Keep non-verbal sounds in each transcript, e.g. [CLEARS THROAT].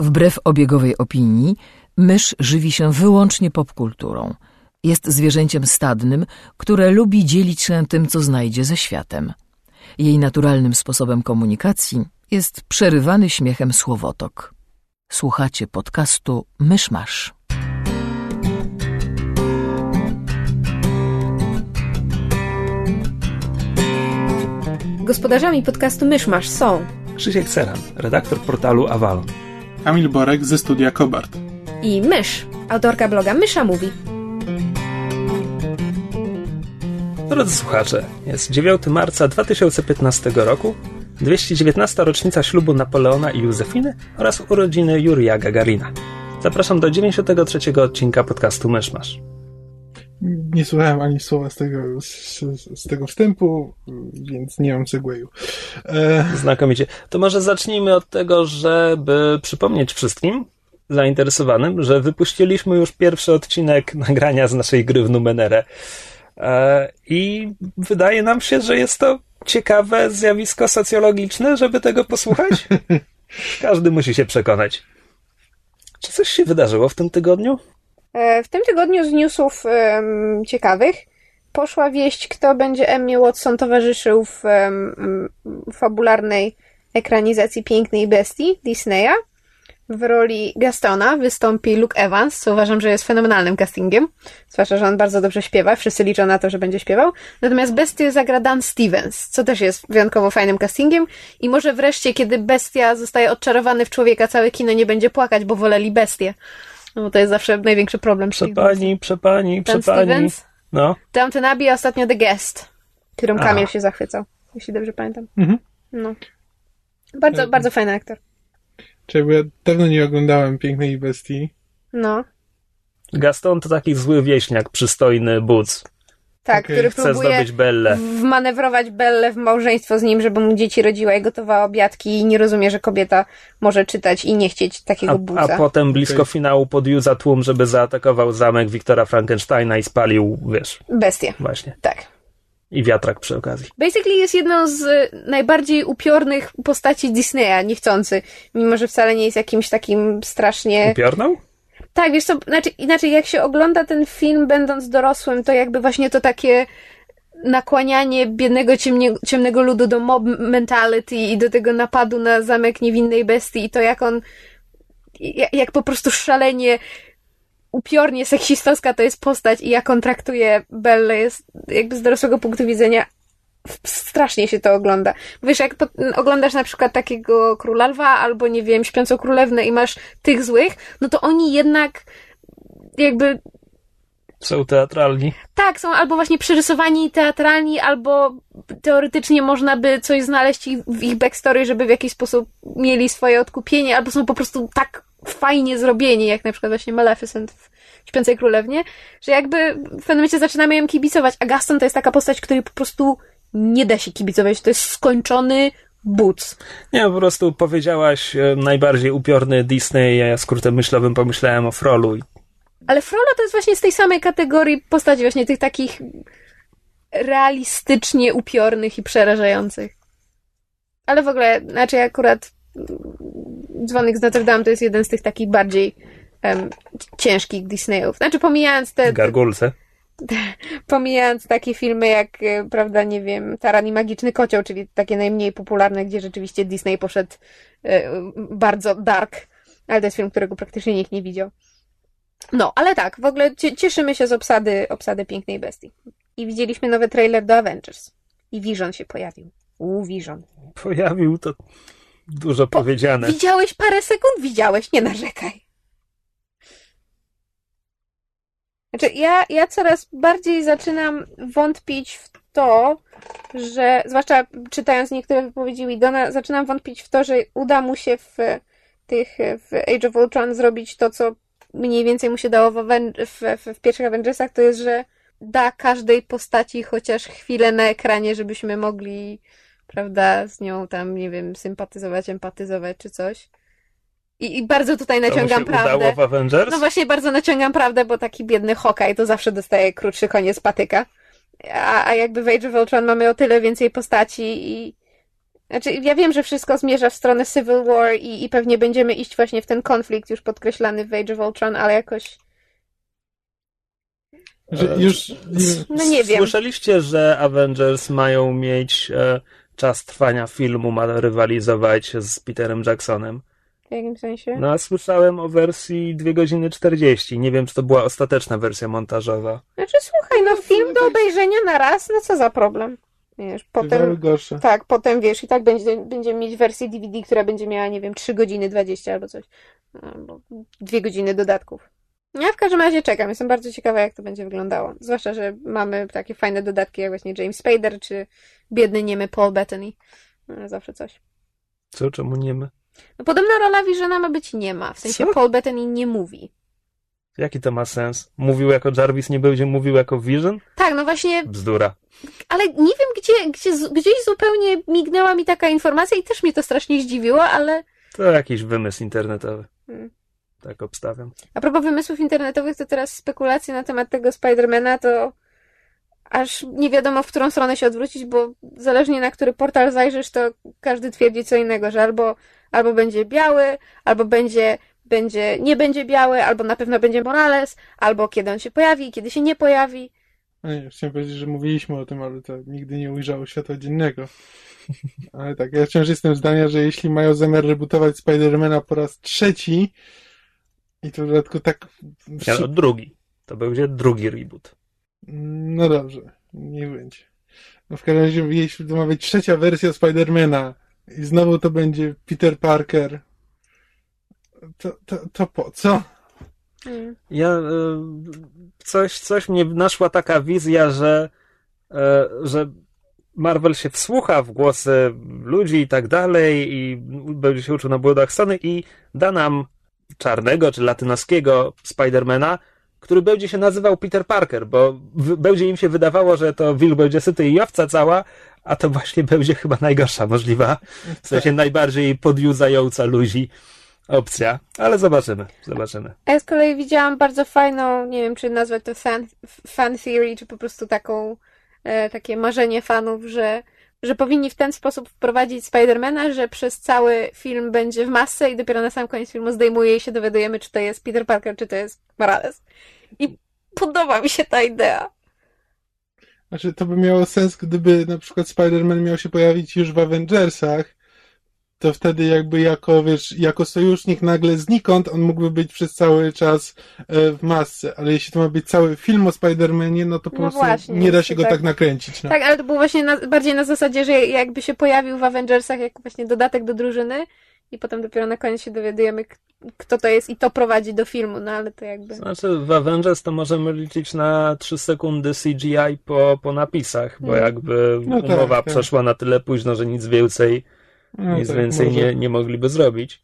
Wbrew obiegowej opinii, mysz żywi się wyłącznie popkulturą. Jest zwierzęciem stadnym, które lubi dzielić się tym, co znajdzie ze światem. Jej naturalnym sposobem komunikacji jest przerywany śmiechem słowotok. Słuchacie podcastu Myszmasz. Gospodarzami podcastu Myszmasz są Krzysiek Ceran, redaktor portalu Avalon. Kamil Borek ze studia Kobart. i Mysz, autorka bloga Mysza Mówi. Drodzy słuchacze, jest 9 marca 2015 roku, 219. rocznica ślubu Napoleona i Józefiny oraz urodziny Jurija Gagarina. Zapraszam do 93. odcinka podcastu Myszmasz. Nie słuchałem ani słowa z tego, z, z tego wstępu, więc nie mam segwayu. E, Znakomicie. To może zacznijmy od tego, żeby przypomnieć wszystkim zainteresowanym, że wypuściliśmy już pierwszy odcinek [LAUGHS] nagrania z naszej gry w Numenere. E, I wydaje nam się, że jest to ciekawe zjawisko socjologiczne, żeby tego posłuchać. [LAUGHS] Każdy musi się przekonać. Czy coś się wydarzyło w tym tygodniu? E, W tym tygodniu z newsów em, ciekawych poszła wieść, kto będzie Emmy Watson towarzyszył w em, fabularnej ekranizacji Pięknej Bestii Disneya. W roli Gastona wystąpi Luke Evans, co uważam, że jest fenomenalnym castingiem. Zwłaszcza, że on bardzo dobrze śpiewa. Wszyscy liczą na to, że będzie śpiewał. Natomiast Bestię zagra Dan Stevens, co też jest wyjątkowo fajnym castingiem. I może wreszcie, kiedy Bestia zostaje odczarowany w człowieka, całe kino nie będzie płakać, bo woleli Bestię. No bo to jest zawsze największy problem. Przepani, przepani, przepani. No, Downton Abbey, a ostatnio The Guest, którym A. Kamil się zachwycał, jeśli dobrze pamiętam. Mhm. No. Bardzo, E, bardzo fajny aktor. Czekaj, bo ja dawno nie oglądałem Pięknej Bestii. No. Gaston to taki zły wieśniak, przystojny buc. Tak, Okej. który Chce próbuje zdobyć Bellę. wmanewrować Bellę w małżeństwo z nim, żeby mu dzieci rodziła i gotowała obiadki i nie rozumie, że kobieta może czytać i nie chcieć takiego A, buca. a potem blisko Okej. finału podjął za tłum, żeby zaatakował zamek Wiktora Frankensteina i spalił, wiesz, Bestie. właśnie. Tak. I wiatrak przy okazji. Basically jest jedną z y, najbardziej upiornych postaci Disneya, niechcący. Mimo, że wcale nie jest jakimś takim strasznie... Upiorną? Tak, wiesz co, znaczy, inaczej jak się ogląda ten film będąc dorosłym, to jakby właśnie to takie nakłanianie biednego ciemnie, ciemnego ludu do mob mentality i do tego napadu na zamek niewinnej bestii i to jak on jak, jak po prostu szalenie upiornie seksistowska to jest postać i jak on traktuje Bellę jest jakby z dorosłego punktu widzenia strasznie się to ogląda. Wiesz, jak po, oglądasz na przykład takiego Króla Lwa albo, nie wiem, Śpiącą Królewnę i masz tych złych, no to oni jednak jakby Są teatralni. tak, są albo właśnie przerysowani teatralni, albo teoretycznie można by coś znaleźć w ich backstory, żeby w jakiś sposób mieli swoje odkupienie, albo są po prostu tak fajnie zrobieni, jak na przykład właśnie Maleficent w Śpiącej Królewnie, że jakby w pewnym momencie zaczynamy ją kibicować, a Gaston to jest taka postać, której po prostu nie da się kibicować, to jest skończony buc. Nie, po prostu powiedziałaś e, najbardziej upiorny Disney, ja skrótem myślowym pomyślałem o Frolu. Ale Frollo to jest właśnie z tej samej kategorii postaci, właśnie tych takich realistycznie upiornych i przerażających. Ale w ogóle, znaczy akurat mm, Dzwonek z Notre Dame to jest jeden z tych takich bardziej em, ciężkich Disneyów. Znaczy pomijając te, te, Gargulce. [LAUGHS] pomijając takie filmy jak, e, prawda, nie wiem, Taran i Magiczny Kocioł, czyli takie najmniej popularne, gdzie rzeczywiście Disney poszedł e, bardzo dark, ale to jest film, którego praktycznie nikt nie widział. No, ale tak, w ogóle cie- cieszymy się z obsady, obsady Pięknej Bestii. I widzieliśmy nowy trailer do Avengers. I Vision się pojawił. Uuu, Vision. Pojawił to dużo powiedziane. Widziałeś parę sekund? Widziałeś, nie narzekaj. Znaczy, ja, ja coraz bardziej zaczynam wątpić w to, że, zwłaszcza czytając niektóre wypowiedzi Widona, zaczynam wątpić w to, że uda mu się w tych, w Age of Ultron zrobić to, co mniej więcej mu się dało w, Aven- w, w, w pierwszych Avengersach, to jest, że da każdej postaci chociaż chwilę na ekranie, żebyśmy mogli prawda, z nią tam, nie wiem, sympatyzować, empatyzować czy coś. I, i bardzo tutaj To mu się naciągam prawdę. udało w Avengers? No właśnie, bardzo naciągam prawdę, bo taki biedny Hawkeye to zawsze dostaje krótszy koniec patyka. A, a jakby w Age of Ultron mamy o tyle więcej postaci i, Znaczy, ja wiem, że wszystko zmierza w stronę Civil War i, i pewnie będziemy iść właśnie w ten konflikt już podkreślany w Age of Ultron, ale jakoś... Że już nie, No nie wiem. Słyszeliście, że Avengers mają mieć e, czas trwania filmu, ma rywalizować z Peterem Jacksonem. W jakim sensie? No a słyszałem o wersji 2 godziny 40. Nie wiem, czy to była ostateczna wersja montażowa. Znaczy, słuchaj, no film do obejrzenia na raz, no co za problem. Wiesz, potem... gorsze. Tak, potem wiesz, i tak będzie, będziemy mieć wersję DVD, która będzie miała, nie wiem, 3 godziny 20 albo coś. Albo 2 godziny dodatków. Ja w każdym razie czekam, jestem bardzo ciekawa, jak to będzie wyglądało. Zwłaszcza, że mamy takie fajne dodatki, jak właśnie James Spader, czy biedny niemy Paul Bettany. No, Zawsze coś. Co, czemu nie my? No, podobno rola Visiona ma być nie ma, w sensie Co? Paul Bettany nie mówi. Jaki to ma sens? Mówił jako Jarvis, nie będzie mówił jako Vision? Tak, no właśnie, Bzdura. ale nie wiem, gdzie, gdzie gdzieś zupełnie mignęła mi taka informacja i też mnie to strasznie zdziwiło, ale To jakiś wymysł internetowy. Hmm. Tak obstawiam. A propos wymysłów internetowych, to teraz spekulacje na temat tego Spidermana to aż nie wiadomo, w którą stronę się odwrócić, bo zależnie na który portal zajrzysz, to każdy twierdzi co innego, że albo, albo będzie biały, albo będzie, będzie, nie będzie biały, albo na pewno będzie Morales, albo kiedy on się pojawi, kiedy się nie pojawi. No nie, chciałem powiedzieć, że mówiliśmy o tym, ale to nigdy nie ujrzało światła dziennego. [LAUGHS] Ale tak, ja wciąż jestem zdania, że jeśli mają zamiar rebootować Spidermana po raz trzeci i to w dodatku tak... Ja, no, drugi. To będzie drugi reboot. No dobrze, niech będzie. No w każdym razie, jeśli to ma być trzecia wersja Spidermana i znowu to będzie Peter Parker, to, to, to po co? Ja e, coś, coś mnie naszła taka wizja, że, e, że Marvel się wsłucha w głosy ludzi i tak dalej i będzie się uczył na błędach Sony i da nam czarnego czy latynoskiego Spidermana, który będzie się nazywał Peter Parker, bo będzie im się wydawało, że to wilk będzie syty i owca cała, a to właśnie będzie chyba najgorsza możliwa, w sensie najbardziej podjudzająca ludzi opcja, ale zobaczymy, zobaczymy. A ja z kolei widziałam bardzo fajną, nie wiem czy nazwać to fan, fan theory, czy po prostu taką, e, takie marzenie fanów, że, że powinni w ten sposób wprowadzić Spidermana, że przez cały film będzie w masce i dopiero na sam koniec filmu zdejmuje i się dowiadujemy, czy to jest Peter Parker, czy to jest Morales. I podoba mi się ta idea. Znaczy, to by miało sens, gdyby na przykład Spider-Man miał się pojawić już w Avengersach, to wtedy jakby jako, wiesz, jako sojusznik nagle znikąd on mógłby być przez cały czas e, w masce, ale jeśli to ma być cały film o Spider-Manie, no to po No prostu właśnie, nie da się go tak. tak nakręcić. No. Tak, ale to było właśnie na, bardziej na zasadzie, że jakby się pojawił w Avengersach jako właśnie dodatek do drużyny i potem dopiero na koniec się dowiadujemy, kto to jest i to prowadzi do filmu, no ale to jakby... Znaczy w Avengers to możemy liczyć na 3 sekundy CGI po, po napisach, bo Mm. jakby No tak, umowa tak. przeszła na tyle późno, że nic więcej, No nic tak, więcej może. nie, nie mogliby zrobić.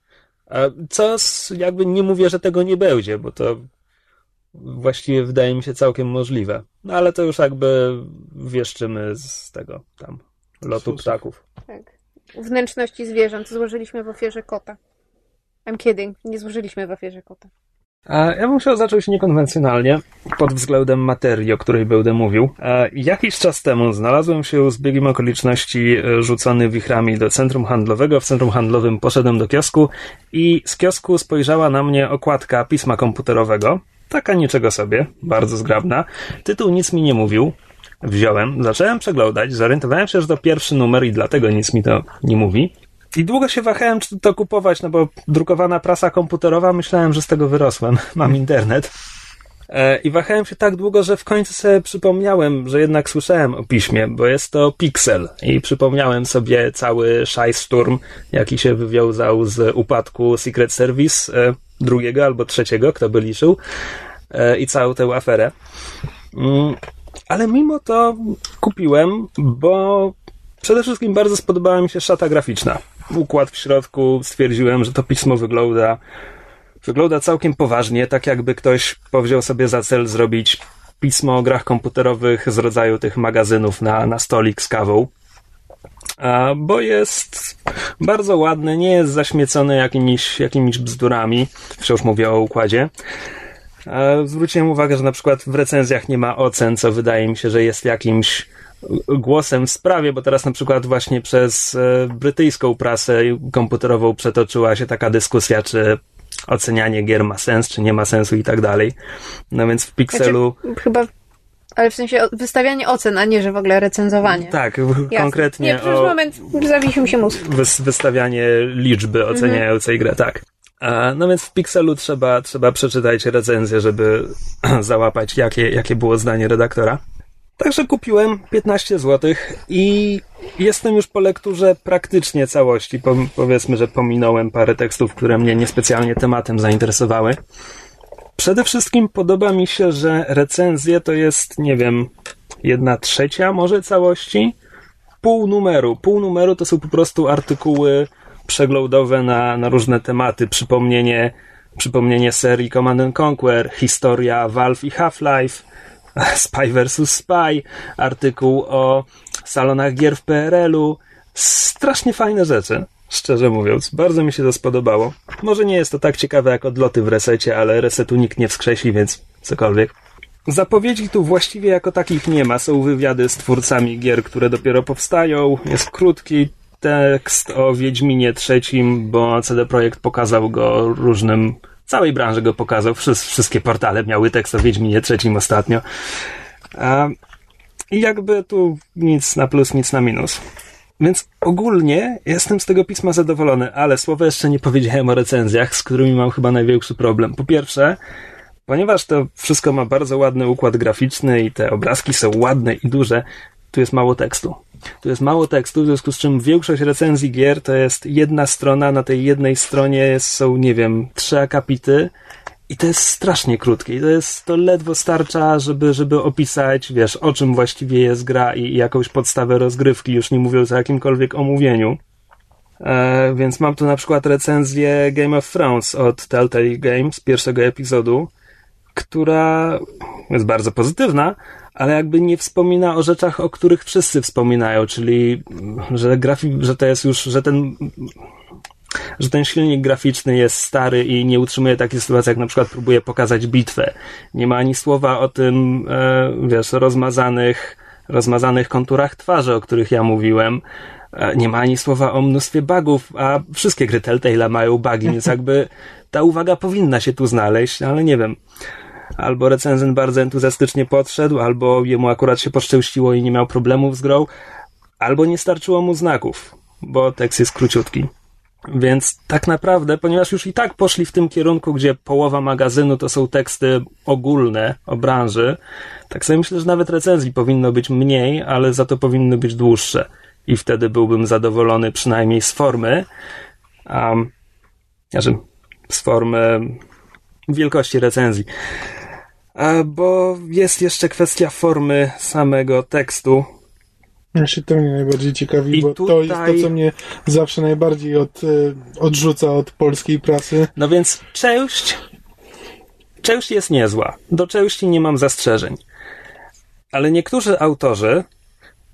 A co z, jakby nie mówię, że tego nie będzie, bo to właściwie wydaje mi się całkiem możliwe. No ale to już jakby wieszczymy z tego tam lotu Susów. ptaków. Tak. Wnętrzności zwierząt złożyliśmy w ofierze kota. I'm kidding, nie złożyliśmy w ofierze kota. Ja bym chciał zacząć niekonwencjonalnie, pod względem materii, o której będę mówił. E, Jakiś czas temu znalazłem się z biegiem okoliczności e, rzucony wichrami do centrum handlowego. W centrum handlowym poszedłem do kiosku i z kiosku spojrzała na mnie okładka pisma komputerowego. Taka niczego sobie, bardzo zgrabna. Tytuł nic mi nie mówił. Wziąłem, zacząłem przeglądać, zorientowałem się, że to pierwszy numer i dlatego nic mi to nie mówi. I długo się wahałem, czy to kupować, no bo drukowana prasa komputerowa, myślałem, że z tego wyrosłem. [LAUGHS] Mam internet. E, I wahałem się tak długo, że w końcu sobie przypomniałem, że jednak słyszałem o piśmie, bo jest to Pixel. I przypomniałem sobie cały szajsturm, jaki się wywiązał z upadku Secret Service e, drugiego albo trzeciego, kto by liczył, e, i całą tę aferę. Ale mimo to kupiłem, bo przede wszystkim bardzo spodobała mi się szata graficzna. Układ w środku, stwierdziłem, że to pismo wygląda, wygląda całkiem poważnie, tak jakby ktoś powziął sobie za cel zrobić pismo o grach komputerowych z rodzaju tych magazynów na, na stolik z kawą. A, bo jest bardzo ładny, nie jest zaśmiecony jakimiś, jakimiś bzdurami. Wciąż mówię o układzie. Zwróciłem uwagę, że na przykład w recenzjach nie ma ocen, co wydaje mi się, że jest jakimś głosem w sprawie, bo teraz na przykład właśnie przez e, brytyjską prasę komputerową przetoczyła się taka dyskusja, czy ocenianie gier ma sens, czy nie ma sensu i tak dalej. No więc w Pixelu... Znaczy, chyba ale w sensie wystawianie ocen, a nie, że w ogóle recenzowanie. Tak, Jasne. konkretnie Nie, przez o... moment zawiesił mi się mózg. wystawianie liczby oceniającej mhm. grę, tak. No więc w Pixelu trzeba, trzeba przeczytać recenzję, żeby [CLEARS THROAT] załapać, jakie, jakie było zdanie redaktora. Także kupiłem 15 zł i jestem już po lekturze praktycznie całości. Po, powiedzmy, że pominąłem parę tekstów, które mnie niespecjalnie tematem zainteresowały. Przede wszystkim podoba mi się, że recenzje to jest, nie wiem, jedna trzecia może całości. Pół numeru. Pół numeru to są po prostu artykuły przeglądowe na, na różne tematy. Przypomnienie, przypomnienie serii Command Conquer, historia Valve i Half-Life, [LAUGHS] Spy vs. Spy, artykuł o salonach gier w PRL-u. Strasznie fajne rzeczy, szczerze mówiąc. Bardzo mi się to spodobało. Może nie jest to tak ciekawe jak odloty w resecie, ale resetu nikt nie wskrzesi, więc cokolwiek. Zapowiedzi tu właściwie jako takich nie ma. Są wywiady z twórcami gier, które dopiero powstają. Jest krótki tekst o Wiedźminie trzecim, bo CD Projekt pokazał go różnym całej branży go pokazał. Wszystkie portale miały tekst o Wiedźminie trzecim ostatnio. I jakby tu nic na plus, nic na minus. Więc ogólnie jestem z tego pisma zadowolony, ale słowo jeszcze nie powiedziałem o recenzjach, z którymi mam chyba największy problem. Po pierwsze, ponieważ to wszystko ma bardzo ładny układ graficzny i te obrazki są ładne i duże, tu jest mało tekstu. Tu jest mało tekstu, w związku z czym większość recenzji gier to jest jedna strona, na tej jednej stronie są, nie wiem, trzy akapity i to jest strasznie krótkie i to jest, to ledwo starcza, żeby, żeby opisać, wiesz, o czym właściwie jest gra i, jakąś podstawę rozgrywki, już nie mówiąc o jakimkolwiek omówieniu. E, więc mam tu na przykład recenzję Game of Thrones od Telltale Games, pierwszego epizodu, która jest bardzo pozytywna, ale jakby nie wspomina o rzeczach, o których wszyscy wspominają, czyli że grafik, że to jest już, że ten że ten silnik graficzny jest stary i nie utrzymuje takiej sytuacji, jak na przykład próbuje pokazać bitwę. Nie ma ani słowa o tym, e, wiesz, rozmazanych, rozmazanych konturach twarzy, o których ja mówiłem. E, nie ma ani słowa o mnóstwie bugów, a wszystkie gry Telltale'a mają bugi, więc [LAUGHS] jakby ta uwaga powinna się tu znaleźć, ale nie wiem albo recenzent bardzo entuzjastycznie podszedł, albo jemu akurat się poszczęściło i nie miał problemów z grą, albo nie starczyło mu znaków, bo tekst jest króciutki. Więc tak naprawdę, ponieważ już i tak poszli w tym kierunku, gdzie połowa magazynu to są teksty ogólne o branży, tak sobie myślę, że nawet recenzji powinno być mniej, ale za to powinny być dłuższe. I wtedy byłbym zadowolony przynajmniej z formy, um, znaczy z formy wielkości recenzji. Bo jest jeszcze kwestia formy samego tekstu. Ja się to mnie najbardziej ciekawi, I bo tutaj... to jest to, co mnie zawsze najbardziej od, e, odrzuca od polskiej prasy. No więc część, część jest niezła. Do części nie mam zastrzeżeń. Ale niektórzy autorzy,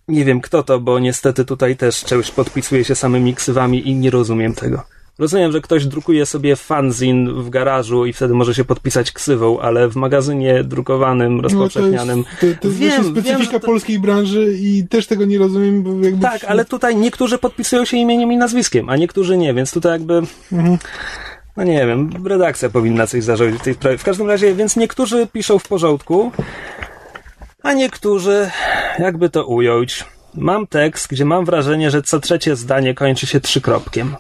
nie wiem kto to, bo niestety tutaj też część podpisuje się samymi ksywami i nie rozumiem tego. Rozumiem, że ktoś drukuje sobie fanzin w garażu i wtedy może się podpisać ksywą, ale w magazynie drukowanym, rozpowszechnianym... No to jest, to, to wiem, jest specyfika wiem, to... polskiej branży i też tego nie rozumiem, bo jakby... Tak, ale tutaj niektórzy podpisują się imieniem i nazwiskiem, a niektórzy nie, więc tutaj jakby... Mhm. No nie wiem, redakcja powinna coś zarządzić w tej sprawie. W każdym razie, więc niektórzy piszą w porządku, a niektórzy, jakby to ująć, mam tekst, gdzie mam wrażenie, że co trzecie zdanie kończy się trzykropkiem.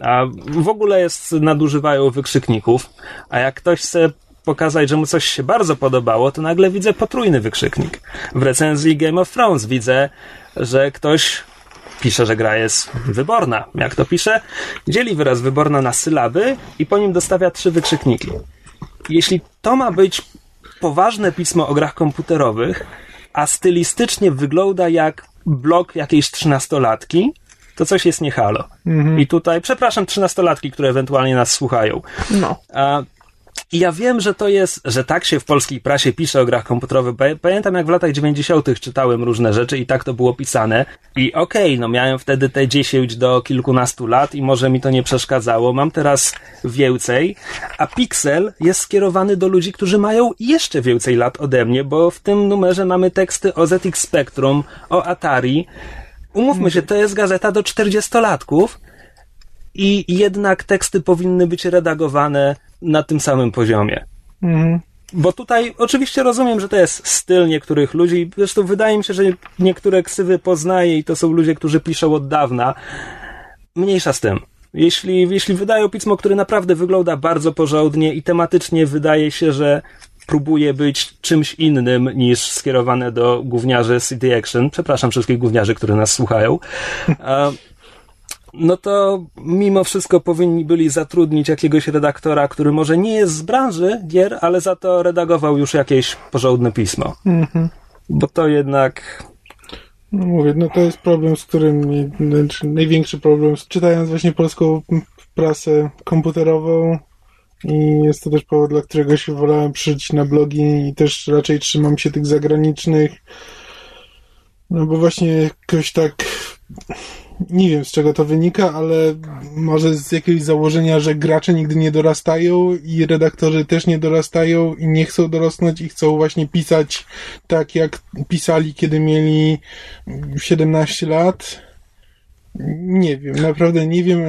A w ogóle jest, nadużywają wykrzykników, a jak ktoś chce pokazać, że mu coś się bardzo podobało, to nagle widzę potrójny wykrzyknik. W recenzji Game of Thrones widzę, że ktoś pisze, że gra jest wyborna. Jak to pisze? Dzieli wyraz wyborna na sylaby i po nim dostawia trzy wykrzykniki. Jeśli to ma być poważne pismo o grach komputerowych, a stylistycznie wygląda jak blog jakiejś trzynastolatki, to coś jest nie halo. Mhm. I tutaj, przepraszam, trzynastolatki, które ewentualnie nas słuchają. No. A, I ja wiem, że to jest, że tak się w polskiej prasie pisze o grach komputerowych. Pamiętam, jak w latach 90. czytałem różne rzeczy i tak to było pisane. I okej, okay, no miałem wtedy te 10 do kilkunastu lat i może mi to nie przeszkadzało. Mam teraz więcej, a Pixel jest skierowany do ludzi, którzy mają jeszcze więcej lat ode mnie, bo w tym numerze mamy teksty o ZX Spectrum, o Atari. Umówmy się, to jest gazeta do 40-latków i jednak teksty powinny być redagowane na tym samym poziomie. Mhm. Bo tutaj oczywiście rozumiem, że to jest styl niektórych ludzi. Zresztą wydaje mi się, że niektóre ksywy poznaje i to są ludzie, którzy piszą od dawna. Mniejsza z tym. Jeśli, jeśli wydają pismo, które naprawdę wygląda bardzo porządnie i tematycznie wydaje się, że próbuje być czymś innym niż skierowane do gówniarzy City Action. Przepraszam wszystkich gówniarzy, którzy nas słuchają no to mimo wszystko powinni byli zatrudnić jakiegoś redaktora, który może nie jest z branży gier, ale za to redagował już jakieś porządne pismo. Mhm. Bo to jednak. No mówię, no to jest problem, z którym znaczy największy problem, czytając właśnie polską prasę komputerową i jest to też powód, dla którego się wolałem przyjść na blogi i też raczej trzymam się tych zagranicznych, no bo właśnie jakoś tak nie wiem z czego to wynika, ale może z jakiegoś założenia, że gracze nigdy nie dorastają i redaktorzy też nie dorastają i nie chcą dorosnąć i chcą właśnie pisać tak, jak pisali, kiedy mieli 17 lat. Nie wiem, naprawdę nie wiem,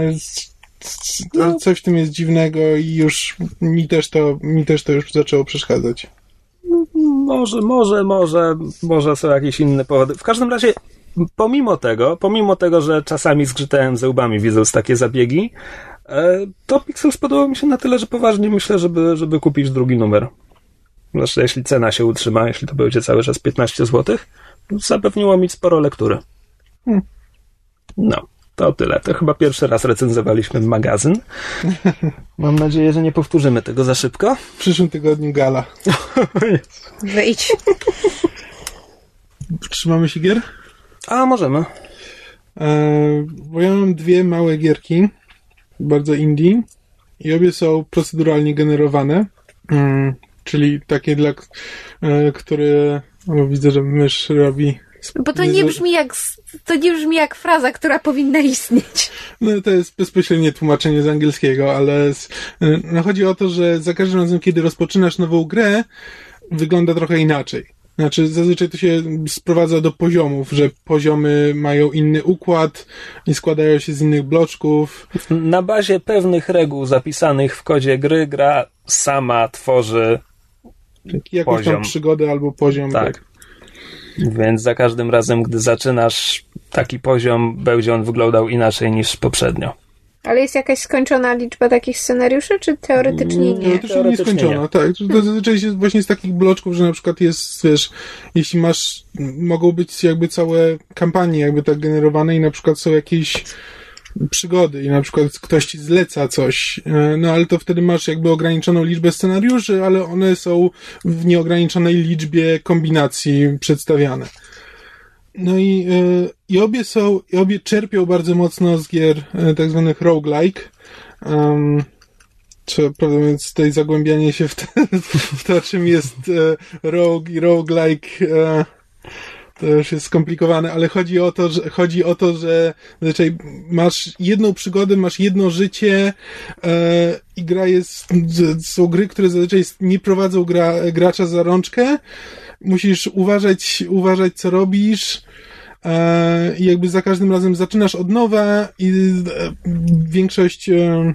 no. coś w tym jest dziwnego i już mi też to, mi też to już zaczęło przeszkadzać. Może, może, może, może są jakieś inne powody. W każdym razie pomimo tego, pomimo tego, że czasami zgrzytałem zębami widząc takie zabiegi, e, to Pixel spodobał mi się na tyle, że poważnie myślę, żeby, żeby kupić drugi numer. Zwłaszcza jeśli cena się utrzyma, jeśli to będzie cały czas 15 zł, zapewniło mi sporo lektury. Hmm. No, to tyle. To chyba pierwszy raz recenzowaliśmy magazyn. [LAUGHS] Mam nadzieję, że nie powtórzymy tego za szybko. W przyszłym tygodniu gala. [LAUGHS] Wyjdź. Trzymamy się gier? A, możemy. E, bo ja mam dwie małe gierki, bardzo indie i obie są proceduralnie generowane, mm, czyli takie dla, e, które o, widzę, że mysz robi bo to nie brzmi jak to nie brzmi jak fraza, która powinna istnieć. No to jest bezpośrednie tłumaczenie z angielskiego, ale z, e, no, chodzi o to, że za każdym razem, kiedy rozpoczynasz nową grę, wygląda trochę inaczej. Znaczy, zazwyczaj to się sprowadza do poziomów, że poziomy mają inny układ i składają się z innych bloczków. Na bazie pewnych reguł zapisanych w kodzie gry, gra sama tworzy jakąś poziom. tam przygodę albo poziom. Tak. tak. Więc za każdym razem, gdy zaczynasz taki poziom, będzie on wyglądał inaczej niż poprzednio. Ale jest jakaś skończona liczba takich scenariuszy, czy teoretycznie nie? Teoretycznie, teoretycznie nieskończona, nie. tak. To zazwyczaj jest właśnie z takich bloczków, że na przykład jest, wiesz, jeśli masz, mogą być jakby całe kampanie jakby tak generowane i na przykład są jakieś przygody i na przykład ktoś ci zleca coś, e, no ale to wtedy masz jakby ograniczoną liczbę scenariuszy, ale one są w nieograniczonej liczbie kombinacji przedstawiane. No i, e, i obie są, i obie czerpią bardzo mocno z gier e, tak zwanych roguelike. Um, czy, prawdę mówiąc, tutaj zagłębianie się w, te, [LAUGHS] w to, czym jest e, rogue i roguelike e, to już jest skomplikowane, ale chodzi o to, że, chodzi o to, że zazwyczaj masz jedną przygodę, masz jedno życie e, i gra jest, są gry, które zazwyczaj nie prowadzą gra, gracza za rączkę, musisz uważać, uważać co robisz, e, jakby za każdym razem zaczynasz od nowa i e, większość e,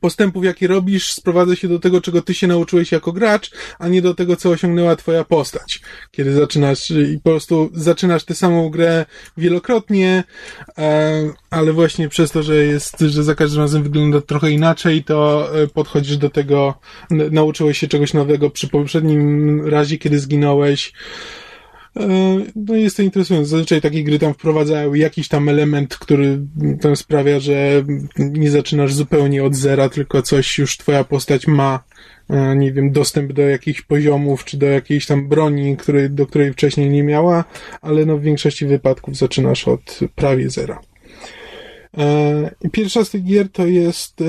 postępów, jakie robisz, sprowadza się do tego, czego ty się nauczyłeś jako gracz, a nie do tego, co osiągnęła twoja postać. Kiedy zaczynasz i po prostu zaczynasz tę samą grę wielokrotnie, ale właśnie przez to, że jest, że za każdym razem wygląda trochę inaczej, to podchodzisz do tego, nauczyłeś się czegoś nowego przy poprzednim razie, kiedy zginąłeś, E, no jest to interesujące. Zazwyczaj takie gry tam wprowadzają jakiś tam element, który tam sprawia, że nie zaczynasz zupełnie od zera, tylko coś już twoja postać ma, e, nie wiem, dostęp do jakichś poziomów, czy do jakiejś tam broni, której, do której wcześniej nie miała, ale no w większości wypadków zaczynasz od prawie zera. E, pierwsza z tych gier to jest,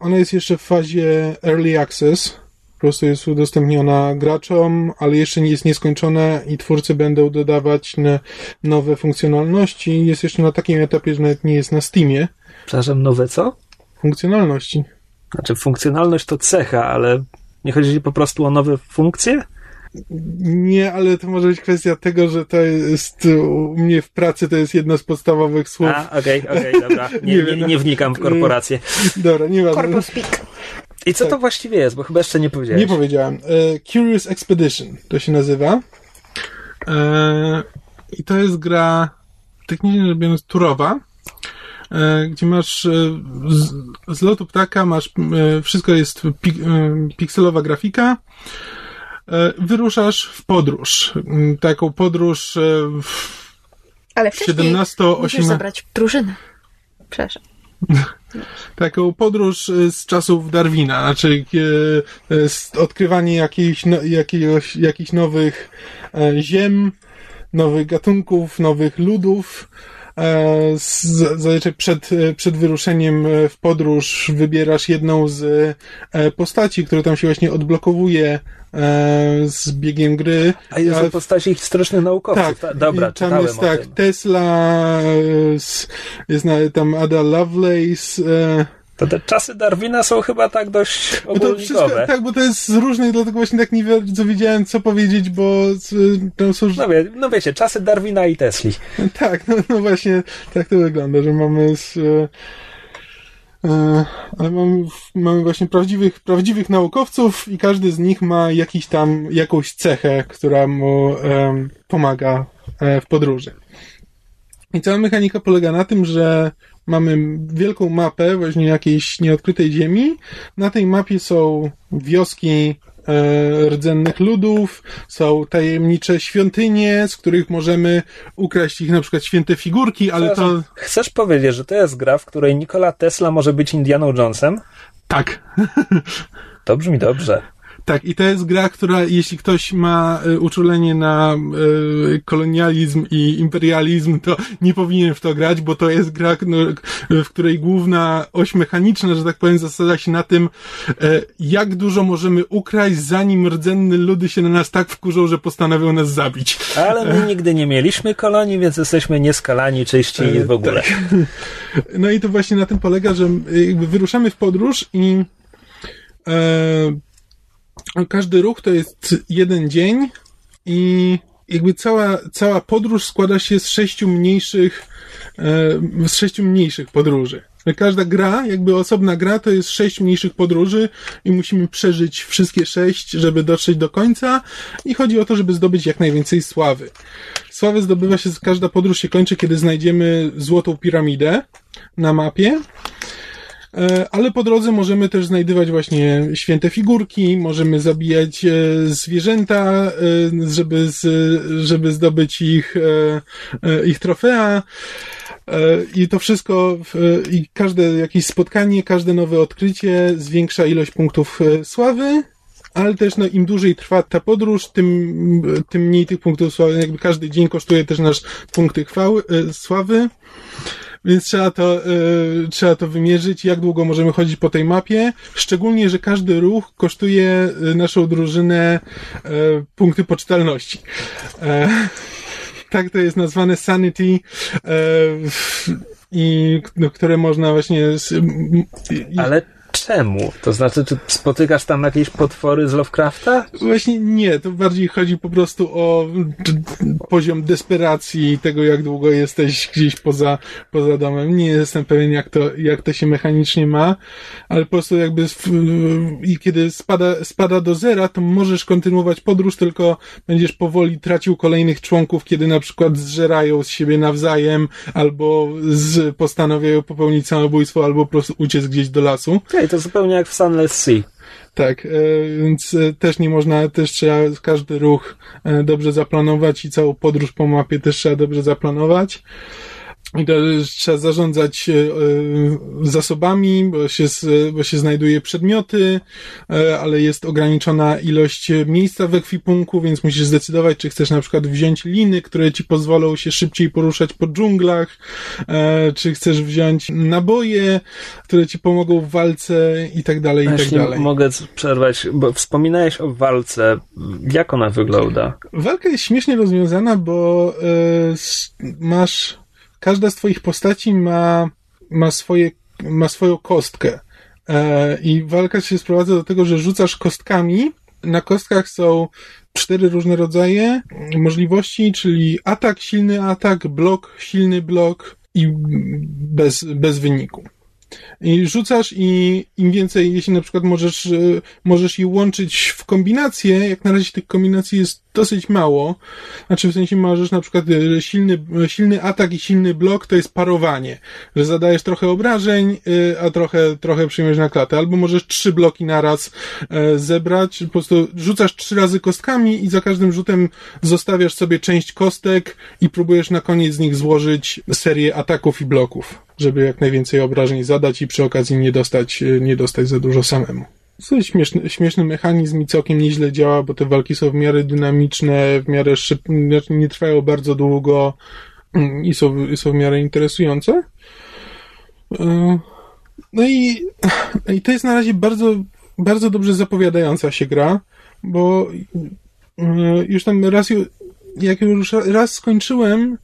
ona jest jeszcze w fazie Early Access, prostu jest udostępniona graczom, ale jeszcze nie jest nieskończone i twórcy będą dodawać nowe funkcjonalności. Jest jeszcze na takim etapie, że nawet nie jest na Steamie. Przepraszam, nowe co? Funkcjonalności. Znaczy, funkcjonalność to cecha, ale nie chodzi po prostu o nowe funkcje? Nie, ale to może być kwestia tego, że to jest u mnie w pracy to jest jedno z podstawowych słów. A, okej, okay, okej, okay, dobra. [LAUGHS] Nie, nie, nie, nie, wnikam w korporację. Dobra, nie speak. I co tak. to właściwie jest? Bo chyba jeszcze nie powiedziałeś. Nie powiedziałem. E, Curious Expedition to się nazywa. E, I to jest gra technicznie rzecz biorąc turowa, e, gdzie masz e, z, z lotu ptaka masz, e, wszystko jest pik, pikselowa grafika, wyruszasz w podróż. Taką podróż Ale wcześniej 17 musisz zabrać drużynę. Przepraszam. [LAUGHS] taką podróż z czasów Darwina, znaczy odkrywanie jakichś, no, jakiegoś, jakichś nowych ziem, nowych gatunków, nowych ludów. E, zazwyczaj przed, przed wyruszeniem w podróż wybierasz jedną z e, postaci, która tam się właśnie odblokowuje e, z biegiem gry. A jest to postaci historycznych naukowców. Tak, dobra, tam jest tak, Tesla, jest tam Ada Lovelace, to te czasy Darwina są chyba tak dość ogólnikowe. tak, bo to jest z różnych, dlatego właśnie tak nie bardzo wiedziałem, co powiedzieć, bo tam są... No, wie, no wiecie, czasy Darwina i Tesli. [LAUGHS] Tak, no, no właśnie tak to wygląda, że mamy... Z, e, e, ale mamy, mamy właśnie prawdziwych, prawdziwych naukowców i każdy z nich ma jakiś tam, jakąś cechę, która mu e, pomaga e, w podróży. I cała mechanika polega na tym, że mamy wielką mapę właśnie jakiejś nieodkrytej ziemi. Na tej mapie są wioski e, rdzennych ludów, są tajemnicze świątynie, z których możemy ukraść ich na przykład święte figurki, ale to... Chcesz powiedzieć, że to jest gra, w której Nikola Tesla może być Indianą Jonesem? Tak. [LAUGHS] To brzmi dobrze. Tak, i to jest gra, która, jeśli ktoś ma y, uczulenie na y, kolonializm i imperializm, to nie powinien w to grać, bo to jest gra, no, w której główna oś mechaniczna, że tak powiem, zasada się na tym, y, jak dużo możemy ukraść, zanim rdzenne ludy się na nas tak wkurzą, że postanowią nas zabić. Ale my nigdy nie mieliśmy kolonii, więc jesteśmy nieskalani, czyści w ogóle. Tak. No i to właśnie na tym polega, że jakby wyruszamy w podróż i e, każdy ruch to jest jeden dzień i jakby cała, cała podróż składa się z sześciu mniejszych, e, z sześciu mniejszych podróży. Każda gra, jakby osobna gra, to jest sześć mniejszych podróży i musimy przeżyć wszystkie sześć, żeby dotrzeć do końca i chodzi o to, żeby zdobyć jak najwięcej sławy. Sławę zdobywa się, każda podróż się kończy, kiedy znajdziemy złotą piramidę na mapie ale po drodze możemy też znajdywać właśnie święte figurki, możemy zabijać e, zwierzęta, e, żeby, żeby zdobyć ich, ich trofea. I to wszystko, i każde jakieś spotkanie, każde nowe odkrycie zwiększa ilość punktów sławy, ale też no, im dłużej trwa ta podróż, tym, tym mniej tych punktów sławy. Jakby każdy dzień kosztuje też nasz punkty chwały, sławy. Więc trzeba to, y, trzeba to wymierzyć, jak długo możemy chodzić po tej mapie. Szczególnie, że każdy ruch kosztuje y, naszą drużynę y, punkty poczytalności. tak to jest nazwane sanity i no, które można właśnie. Z, i, Ale czemu? To znaczy, czy spotykasz tam jakieś potwory z Lovecrafta? Właśnie nie, to bardziej chodzi po prostu o poziom desperacji tego, jak długo jesteś gdzieś poza, poza domem. Nie jestem pewien, jak to, jak to się mechanicznie ma, ale po prostu jakby w, i kiedy spada, spada do zera, to możesz kontynuować podróż, tylko będziesz powoli tracił kolejnych członków, kiedy na przykład zżerają z siebie nawzajem, albo z, postanawiają popełnić samobójstwo, albo po prostu uciec gdzieś do lasu. Okay, to zupełnie jak w Sunless Sea. Tak, e, więc e, też nie można, też trzeba każdy ruch e, dobrze zaplanować i całą podróż po mapie też trzeba dobrze zaplanować. I to trzeba zarządzać e, e, zasobami, bo się, bo się znajduje przedmioty, e, ale jest ograniczona ilość miejsca w ekwipunku, więc musisz zdecydować, czy chcesz na przykład wziąć liny, które ci pozwolą się szybciej poruszać po dżunglach, czy chcesz wziąć naboje, które ci pomogą w walce i tak dalej, i tak dalej. mogę przerwać, bo wspominałeś o walce. Jak ona wygląda? Walka jest śmiesznie rozwiązana, bo masz każda z twoich postaci ma, ma swoje, ma swoją kostkę. E, I walka się sprowadza do tego, że rzucasz kostkami. Na kostkach są cztery różne rodzaje możliwości, czyli atak, silny atak, blok, silny blok i bez, bez wyniku. I rzucasz i im więcej, jeśli na przykład możesz, możesz je łączyć w kombinacje, jak na razie tych kombinacji jest dosyć mało. Znaczy w sensie możesz na przykład e, silny, e, silny atak i silny blok to jest parowanie, że zadajesz trochę obrażeń, a trochę, trochę przyjmiesz na klatę. Albo możesz trzy bloki naraz zebrać, po prostu rzucasz trzy razy kostkami i za każdym rzutem zostawiasz sobie część kostek i próbujesz na koniec z nich złożyć serię ataków i bloków żeby jak najwięcej obrażeń zadać i przy okazji nie dostać, e, nie dostać za dużo samemu. Jest śmieszny, śmieszny mechanizm i całkiem nieźle działa, bo te walki są w miarę dynamiczne, w miarę szybkie, znaczy nie trwają bardzo długo mm, i są, są w miarę interesujące. E, no i, i to jest na razie bardzo, bardzo dobrze zapowiadająca się gra, bo e, już tam raz, jak już raz skończyłem,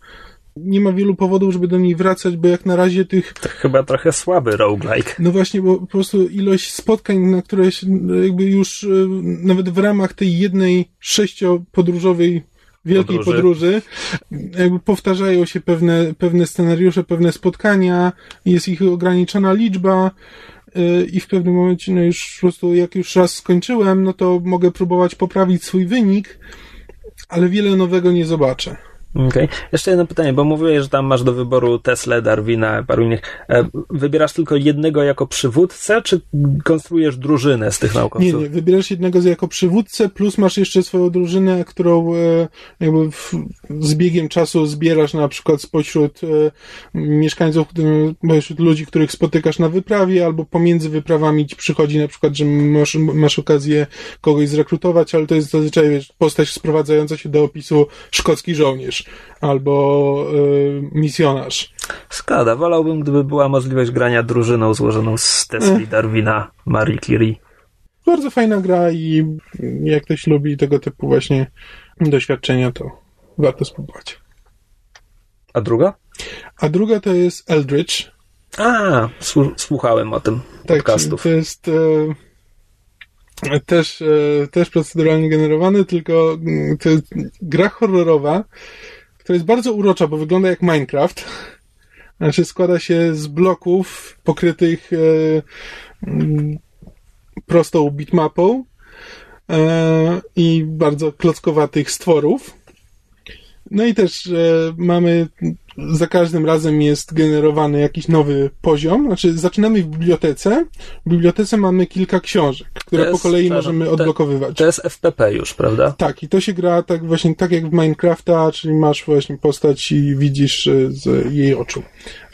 nie ma wielu powodów, żeby do niej wracać, bo jak na razie tych... To chyba trochę słaby roguelike. No właśnie, bo po prostu ilość spotkań, na które się jakby już e, nawet w ramach tej jednej sześciopodróżowej wielkiej podróży. podróży, jakby powtarzają się pewne, pewne scenariusze, pewne spotkania, jest ich ograniczona liczba e, i w pewnym momencie, no już po prostu jak już raz skończyłem, no to mogę próbować poprawić swój wynik, ale wiele nowego nie zobaczę. Okay. Jeszcze jedno pytanie, bo mówiłeś, że tam masz do wyboru Tesla, Darwina, paru innych. E, wybierasz tylko jednego jako przywódcę, czy konstruujesz drużynę z tych naukowców? Nie, nie. Wybierasz jednego jako przywódcę, plus masz jeszcze swoją drużynę, którą e, jakby w, z biegiem czasu zbierasz na przykład spośród e, mieszkańców, spośród ludzi, których spotykasz na wyprawie, albo pomiędzy wyprawami ci przychodzi na przykład, że masz, masz okazję kogoś zrekrutować, ale to jest zazwyczaj wiesz, postać sprowadzająca się do opisu szkocki żołnierz albo y, misjonarz. Skada, wolałbym, gdyby była możliwość grania drużyną złożoną z Tesli, Darwina, Marie Curie. Bardzo fajna gra i jak ktoś lubi tego typu właśnie doświadczenia, to warto spróbować. A druga? A druga to jest Eldritch. A, słuchałem o tym tak, podcastów. To jest e, też, e, też proceduralnie generowany, tylko mm, to jest gra horrorowa, która jest bardzo urocza, bo wygląda jak Minecraft. Znaczy składa się z bloków pokrytych e, mm, prostą bitmapą e, i bardzo klockowatych stworów. No i też mamy za każdym razem jest generowany jakiś nowy poziom. Znaczy, zaczynamy w bibliotece. W bibliotece mamy kilka książek, które jest, po kolei możemy odblokowywać. To jest FPP już, prawda? Tak, i to się gra tak właśnie tak jak w Minecrafta, czyli masz właśnie postać i widzisz e, z jej oczu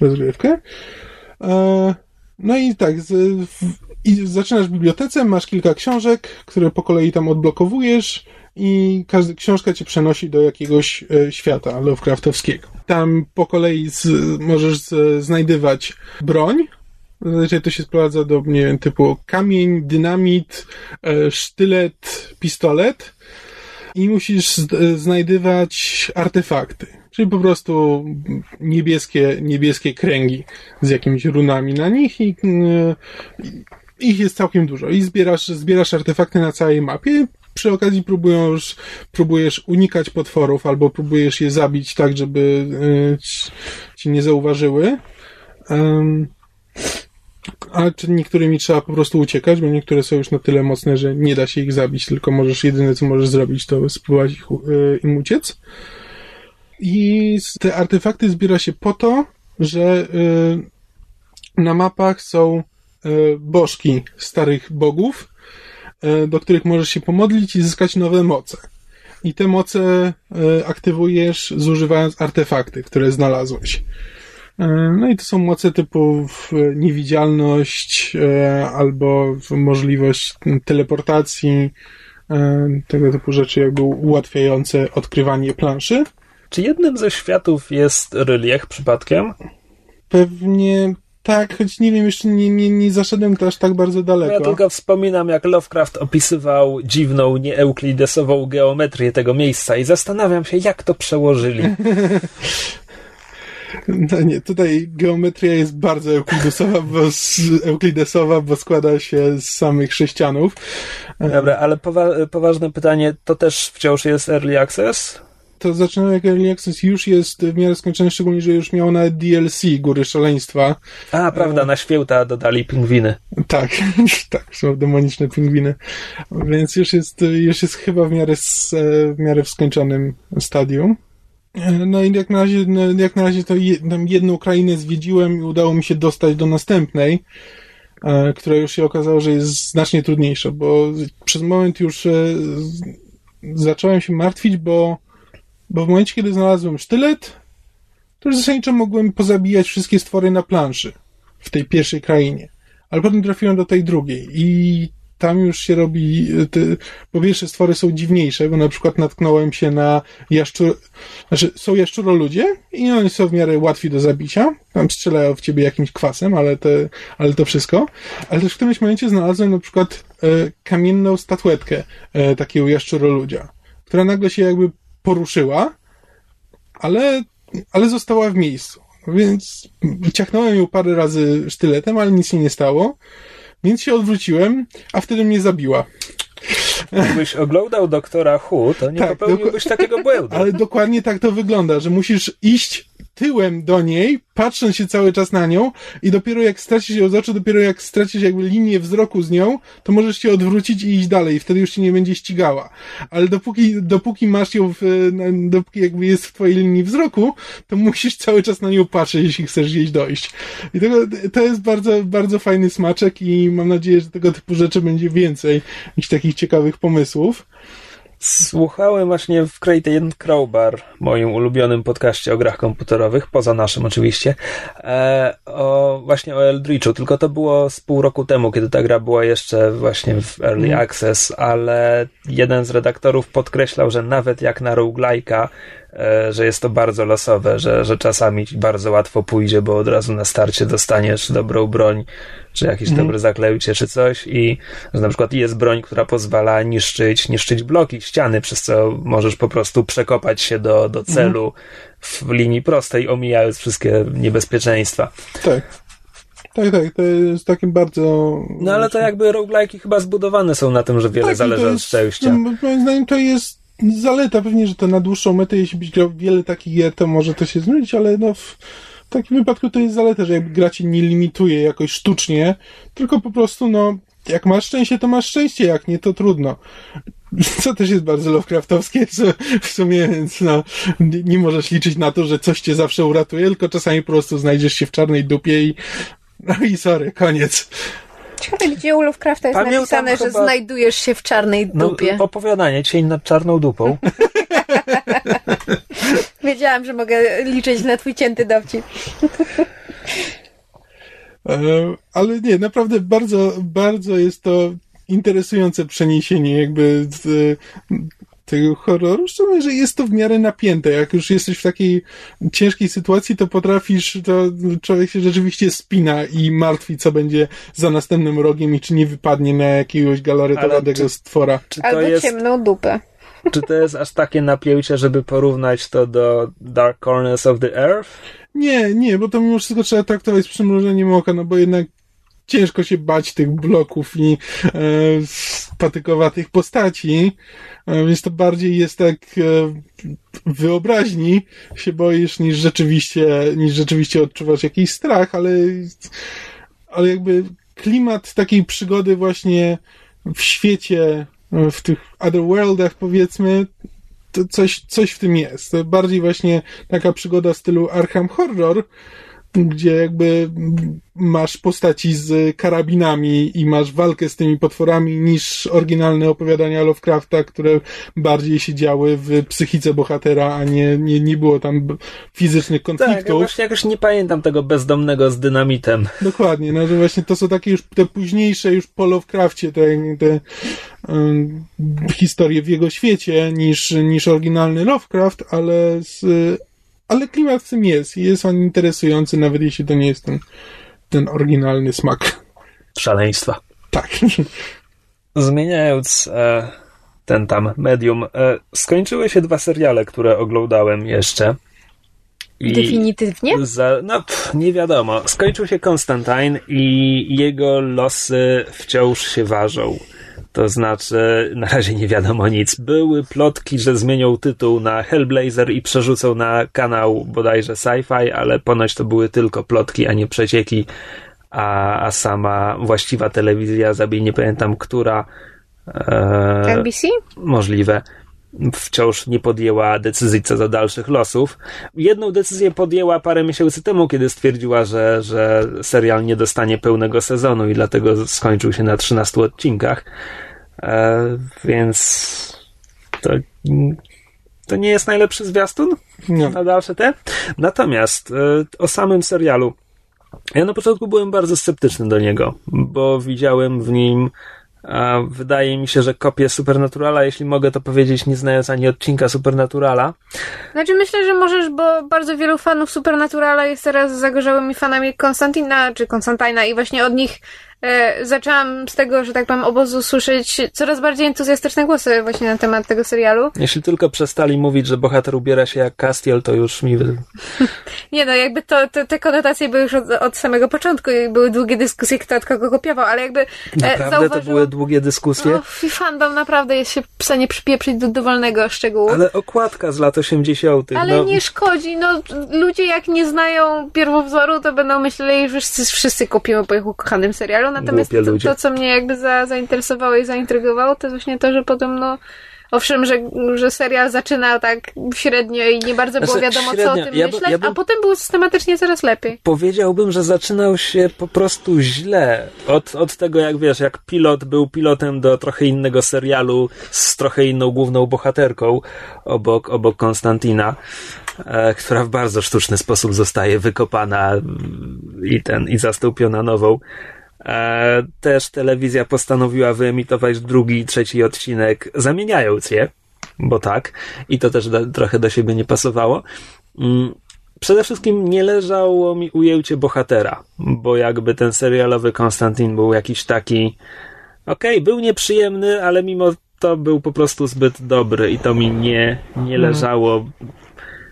rozgrywkę. E, no i tak, i zaczynasz w bibliotece, masz kilka książek, które po kolei tam odblokowujesz i każda książka cię przenosi do jakiegoś e, świata Lovecraftowskiego. Tam po kolei z, możesz z, znajdywać broń, Zazwyczaj to się sprowadza do, nie wiem, typu kamień, dynamit, e, sztylet, pistolet i musisz znajdywać artefakty. Czyli po prostu niebieskie, niebieskie kręgi z jakimiś runami na nich i, e, ich jest całkiem dużo. I zbierasz, zbierasz artefakty na całej mapie przy okazji próbujesz, próbujesz unikać potworów albo próbujesz je zabić tak, żeby y, ci nie zauważyły. A czy niektórymi trzeba po prostu uciekać, bo niektóre są już na tyle mocne, że nie da się ich zabić, tylko możesz, jedyne co możesz zrobić, to spróbować ich, y, im uciec. I te artefakty zbiera się po to, że y, na mapach są bożki starych bogów, do których możesz się pomodlić i zyskać nowe moce. I te moce e, aktywujesz zużywając artefakty, które znalazłeś. E, no i to są moce typu niewidzialność e, albo możliwość teleportacji, e, tego typu rzeczy jakby ułatwiające odkrywanie planszy. Czy jednym ze światów jest relief przypadkiem? Pewnie tak, choć nie wiem, jeszcze nie, nie, nie zaszedłem to aż tak bardzo daleko. Ja tylko wspominam, jak Lovecraft opisywał dziwną, nieeuklidesową geometrię tego miejsca i zastanawiam się, jak to przełożyli. [LAUGHS] No nie, tutaj geometria jest bardzo euklidesowa, bo, euklidesowa, bo składa się z samych sześcianów. Dobra, ale powa poważne pytanie, to też wciąż jest Early Access? To zaczynało jak Early Access już jest w miarę skończone, szczególnie, że już miało na DLC Góry Szaleństwa. A, prawda, e... na święta dodali pingwiny. Tak, [LAUGHS] tak, są demoniczne pingwiny. Więc już jest, już jest chyba w miarę, e, w miarę w skończonym stadium. No i jak na razie, no, jak na razie to jedną krainę zwiedziłem i udało mi się dostać do następnej, e, która już się okazało, że jest znacznie trudniejsza, bo przez moment już e, zacząłem się martwić, bo, bo w momencie, kiedy znalazłem sztylet, to już zasadniczo mogłem pozabijać wszystkie stwory na planszy w tej pierwszej krainie. Ale potem trafiłem do tej drugiej i tam już się robi, te, po pierwsze stwory są dziwniejsze, bo na przykład natknąłem się na jaszczur, znaczy są jaszczuroludzie i oni są w miarę łatwi do zabicia, tam strzelają w ciebie jakimś kwasem, ale, te, ale to wszystko, ale też w którymś momencie znalazłem na przykład e, kamienną statuetkę e, takiego jaszczuroludzia, która nagle się jakby poruszyła, ale, ale została w miejscu. Więc ciachnąłem ją parę razy sztyletem, ale nic się nie stało. Więc się odwróciłem, a wtedy mnie zabiła. Gdybyś oglądał doktora Hu, to nie tak, popełniłbyś takiego błędu. [LAUGHS] Ale dokładnie tak to wygląda, że musisz iść tyłem do niej, patrząc się cały czas na nią i dopiero jak stracisz ją z oczu, dopiero jak stracisz jakby linię wzroku z nią, to możesz się odwrócić i iść dalej. Wtedy już się nie będzie ścigała. Ale dopóki, dopóki masz ją, w, dopóki jakby jest w twojej linii wzroku, to musisz cały czas na nią patrzeć, jeśli chcesz gdzieś dojść. I tego, to jest bardzo, bardzo fajny smaczek i mam nadzieję, że tego typu rzeczy będzie więcej niż takich ciekawych pomysłów. Słuchałem właśnie w Create Crowbar, moim ulubionym podcaście o grach komputerowych, poza naszym oczywiście, e, o, właśnie o Eldritchu, tylko to było z pół roku temu, kiedy ta gra była jeszcze właśnie w Early mm. Access, ale jeden z redaktorów podkreślał, że nawet jak na roguelike'a że jest to bardzo losowe, że, że czasami bardzo łatwo pójdzie, bo od razu na starcie dostaniesz dobrą broń, czy jakieś mm. dobre zaklejcie, czy coś i że na przykład jest broń, która pozwala niszczyć, niszczyć bloki, ściany, przez co możesz po prostu przekopać się do, do mhm. celu mm. w linii prostej, omijając wszystkie niebezpieczeństwa. Tak. Tak, tak, to jest takim bardzo... No ale to jakby roguelike'i chyba zbudowane są na tym, że wiele tak, zależy od szczęścia. No, moim zdaniem to jest zaleta pewnie, że to na dłuższą metę, jeśli byś grał wiele takich gier, to może to się znudzić, ale no w, takim wypadku to jest zaleta, że jakby gra cię nie limituje jakoś sztucznie, tylko po prostu no jak masz szczęście, to masz szczęście, jak nie, to trudno. Co też jest bardzo Lovecraftowskie [LAUGHS] w sumie, więc no, nie możesz liczyć na to, że coś cię zawsze uratuje, tylko czasami po prostu znajdziesz się w czarnej dupie i no i sorry, koniec. Ciekawe, gdzie u Lovecrafta jest Pamiętam napisane, chyba... że znajdujesz się w czarnej no, dupie. No, opowiadanie, cień nad czarną dupą. [LAUGHS] Wiedziałam, że mogę liczyć na twój cięty dowcip. E, ale nie, naprawdę bardzo, bardzo jest to interesujące przeniesienie jakby z, tego horroru, szczególnie, że jest to w miarę napięte. Jak już jesteś w takiej ciężkiej sytuacji, to potrafisz, to człowiek się rzeczywiście spina i martwi, co będzie za następnym rogiem i czy nie wypadnie na jakiegoś galaretowego stwora. Albo jest... ciemną dupę. [LAUGHS] Czy to jest aż takie napięcie, żeby porównać to do Dark Corners of the Earth? Nie, nie, bo to mimo wszystko trzeba traktować z przymrużeniem oka, no bo jednak ciężko się bać tych bloków i e, patykowatych postaci, e, więc to bardziej jest tak e, wyobraźni się boisz niż rzeczywiście, niż rzeczywiście odczuwasz jakiś strach, ale, ale jakby klimat takiej przygody właśnie w świecie, w tych otherworldach powiedzmy, to coś, coś w tym jest. Bardziej właśnie taka przygoda w stylu Arkham Horror, gdzie jakby masz postaci z karabinami i masz walkę z tymi potworami niż oryginalne opowiadania Lovecrafta, które bardziej się działy w psychice bohatera, a nie, nie, nie było tam fizycznych Tak, ja konfliktów. właśnie jakoś nie pamiętam tego bezdomnego z dynamitem. Dokładnie, no że właśnie to są takie już te późniejsze już po Lovecrafcie te, te um, historie w jego świecie niż, niż oryginalny Lovecraft, ale z, ale klimat w tym jest i jest on interesujący, nawet jeśli to nie jest ten, ten oryginalny smak. Szaleństwa. Tak. Zmieniając e, ten tam medium, e, skończyły się dwa seriale, które oglądałem jeszcze. I Definitywnie? Za, no, pff, nie wiadomo. Skończył się Konstantin i jego losy wciąż się ważą. To znaczy, na razie nie wiadomo nic. Były plotki, że zmienią tytuł na Hellblazer i przerzucą na kanał bodajże Sci-Fi, ale ponoć to były tylko plotki, a nie przecieki. A, a sama właściwa telewizja, zabij nie pamiętam która, e, NBC? możliwe, wciąż nie podjęła decyzji co do dalszych losów. Jedną decyzję podjęła parę miesięcy temu, kiedy stwierdziła, że, że serial nie dostanie pełnego sezonu i dlatego skończył się na 13 odcinkach. E, więc to, to nie jest najlepszy zwiastun No. na dalsze te. Natomiast e, o samym serialu. Ja na początku byłem bardzo sceptyczny do niego, bo widziałem w nim a wydaje mi się, że kopię Supernaturala, jeśli mogę to powiedzieć, nie znając ani odcinka Supernaturala. Znaczy myślę, że możesz, bo bardzo wielu fanów Supernaturala jest teraz zagorzałymi fanami Konstantina, czy Konstantina i właśnie od nich e, zaczęłam z tego, że tak powiem, obozu słyszeć coraz bardziej entuzjastyczne głosy właśnie na temat tego serialu. Jeśli tylko przestali mówić, że bohater ubiera się jak Castiel, to już mi... [LAUGHS] Nie no, jakby to, to te konotacje były już od, od samego początku i były długie dyskusje, kto od kogo kopiował, ale jakby e, Naprawdę to zauważyłam... były długie dyskusje. O, i fandom naprawdę jest się w stanie przypieprzyć do dowolnego szczegółu. Ale okładka z lat 80. Ale no, nie szkodzi, no ludzie jak nie znają pierwowzoru, to będą myśleli, że wszyscy, wszyscy kupimy po ich ukochanym serialu, natomiast to, to, co mnie jakby za, zainteresowało i zaintrygowało, to jest właśnie to, że podobno Owszem, że, że serial zaczyna tak średnio i nie bardzo było Znaczy, wiadomo, co o średnio. tym Ja myśleć, ja a potem było systematycznie coraz lepiej. Powiedziałbym, że zaczynał się po prostu źle. Od, od tego, jak wiesz, jak pilot był pilotem do trochę innego serialu z trochę inną główną bohaterką obok, obok Konstantina, e, która w bardzo sztuczny sposób zostaje wykopana i ten, i zastąpiona nową. E, też telewizja postanowiła wyemitować drugi i trzeci odcinek, zamieniając je, bo tak, i to też do, trochę do siebie nie pasowało. Mm, Przede wszystkim nie leżało mi ujęcie bohatera, bo jakby ten serialowy Konstantin był jakiś taki. Okej, był nieprzyjemny, ale mimo to był po prostu zbyt dobry i to mi nie, nie leżało.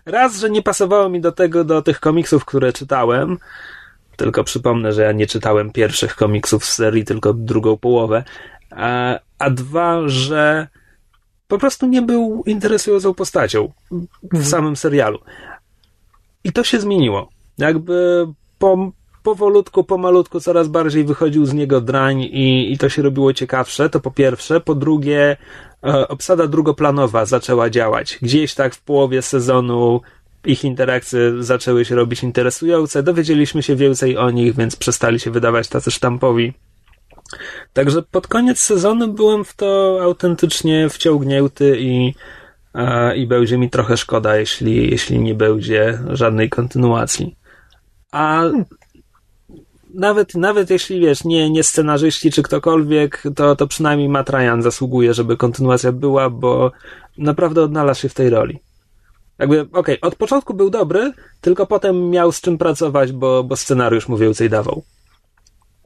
Raz, że nie pasowało mi do tego, do tych komiksów, które czytałem. Tylko przypomnę, że ja nie czytałem pierwszych komiksów z serii, tylko drugą połowę. A, a dwa, że po prostu nie był interesującą postacią w samym serialu. I to się zmieniło. Jakby po, powolutku, pomalutku coraz bardziej wychodził z niego drań i, i to się robiło ciekawsze, to po pierwsze. Po drugie, e, obsada drugoplanowa zaczęła działać. Gdzieś tak w połowie sezonu ich interakcje zaczęły się robić interesujące, dowiedzieliśmy się więcej o nich, więc przestali się wydawać tacy sztampowi. Także pod koniec sezonu byłem w to autentycznie wciągnięty i, e, i będzie mi trochę szkoda, jeśli, jeśli nie będzie żadnej kontynuacji. A nawet, nawet jeśli wiesz, nie, nie scenarzyści czy ktokolwiek, to, to przynajmniej Matt Ryan zasługuje, żeby kontynuacja była, bo naprawdę odnalazł się w tej roli. Jakby, okej, od początku był dobry, tylko potem miał z czym pracować, bo, bo scenariusz mu więcej dawał.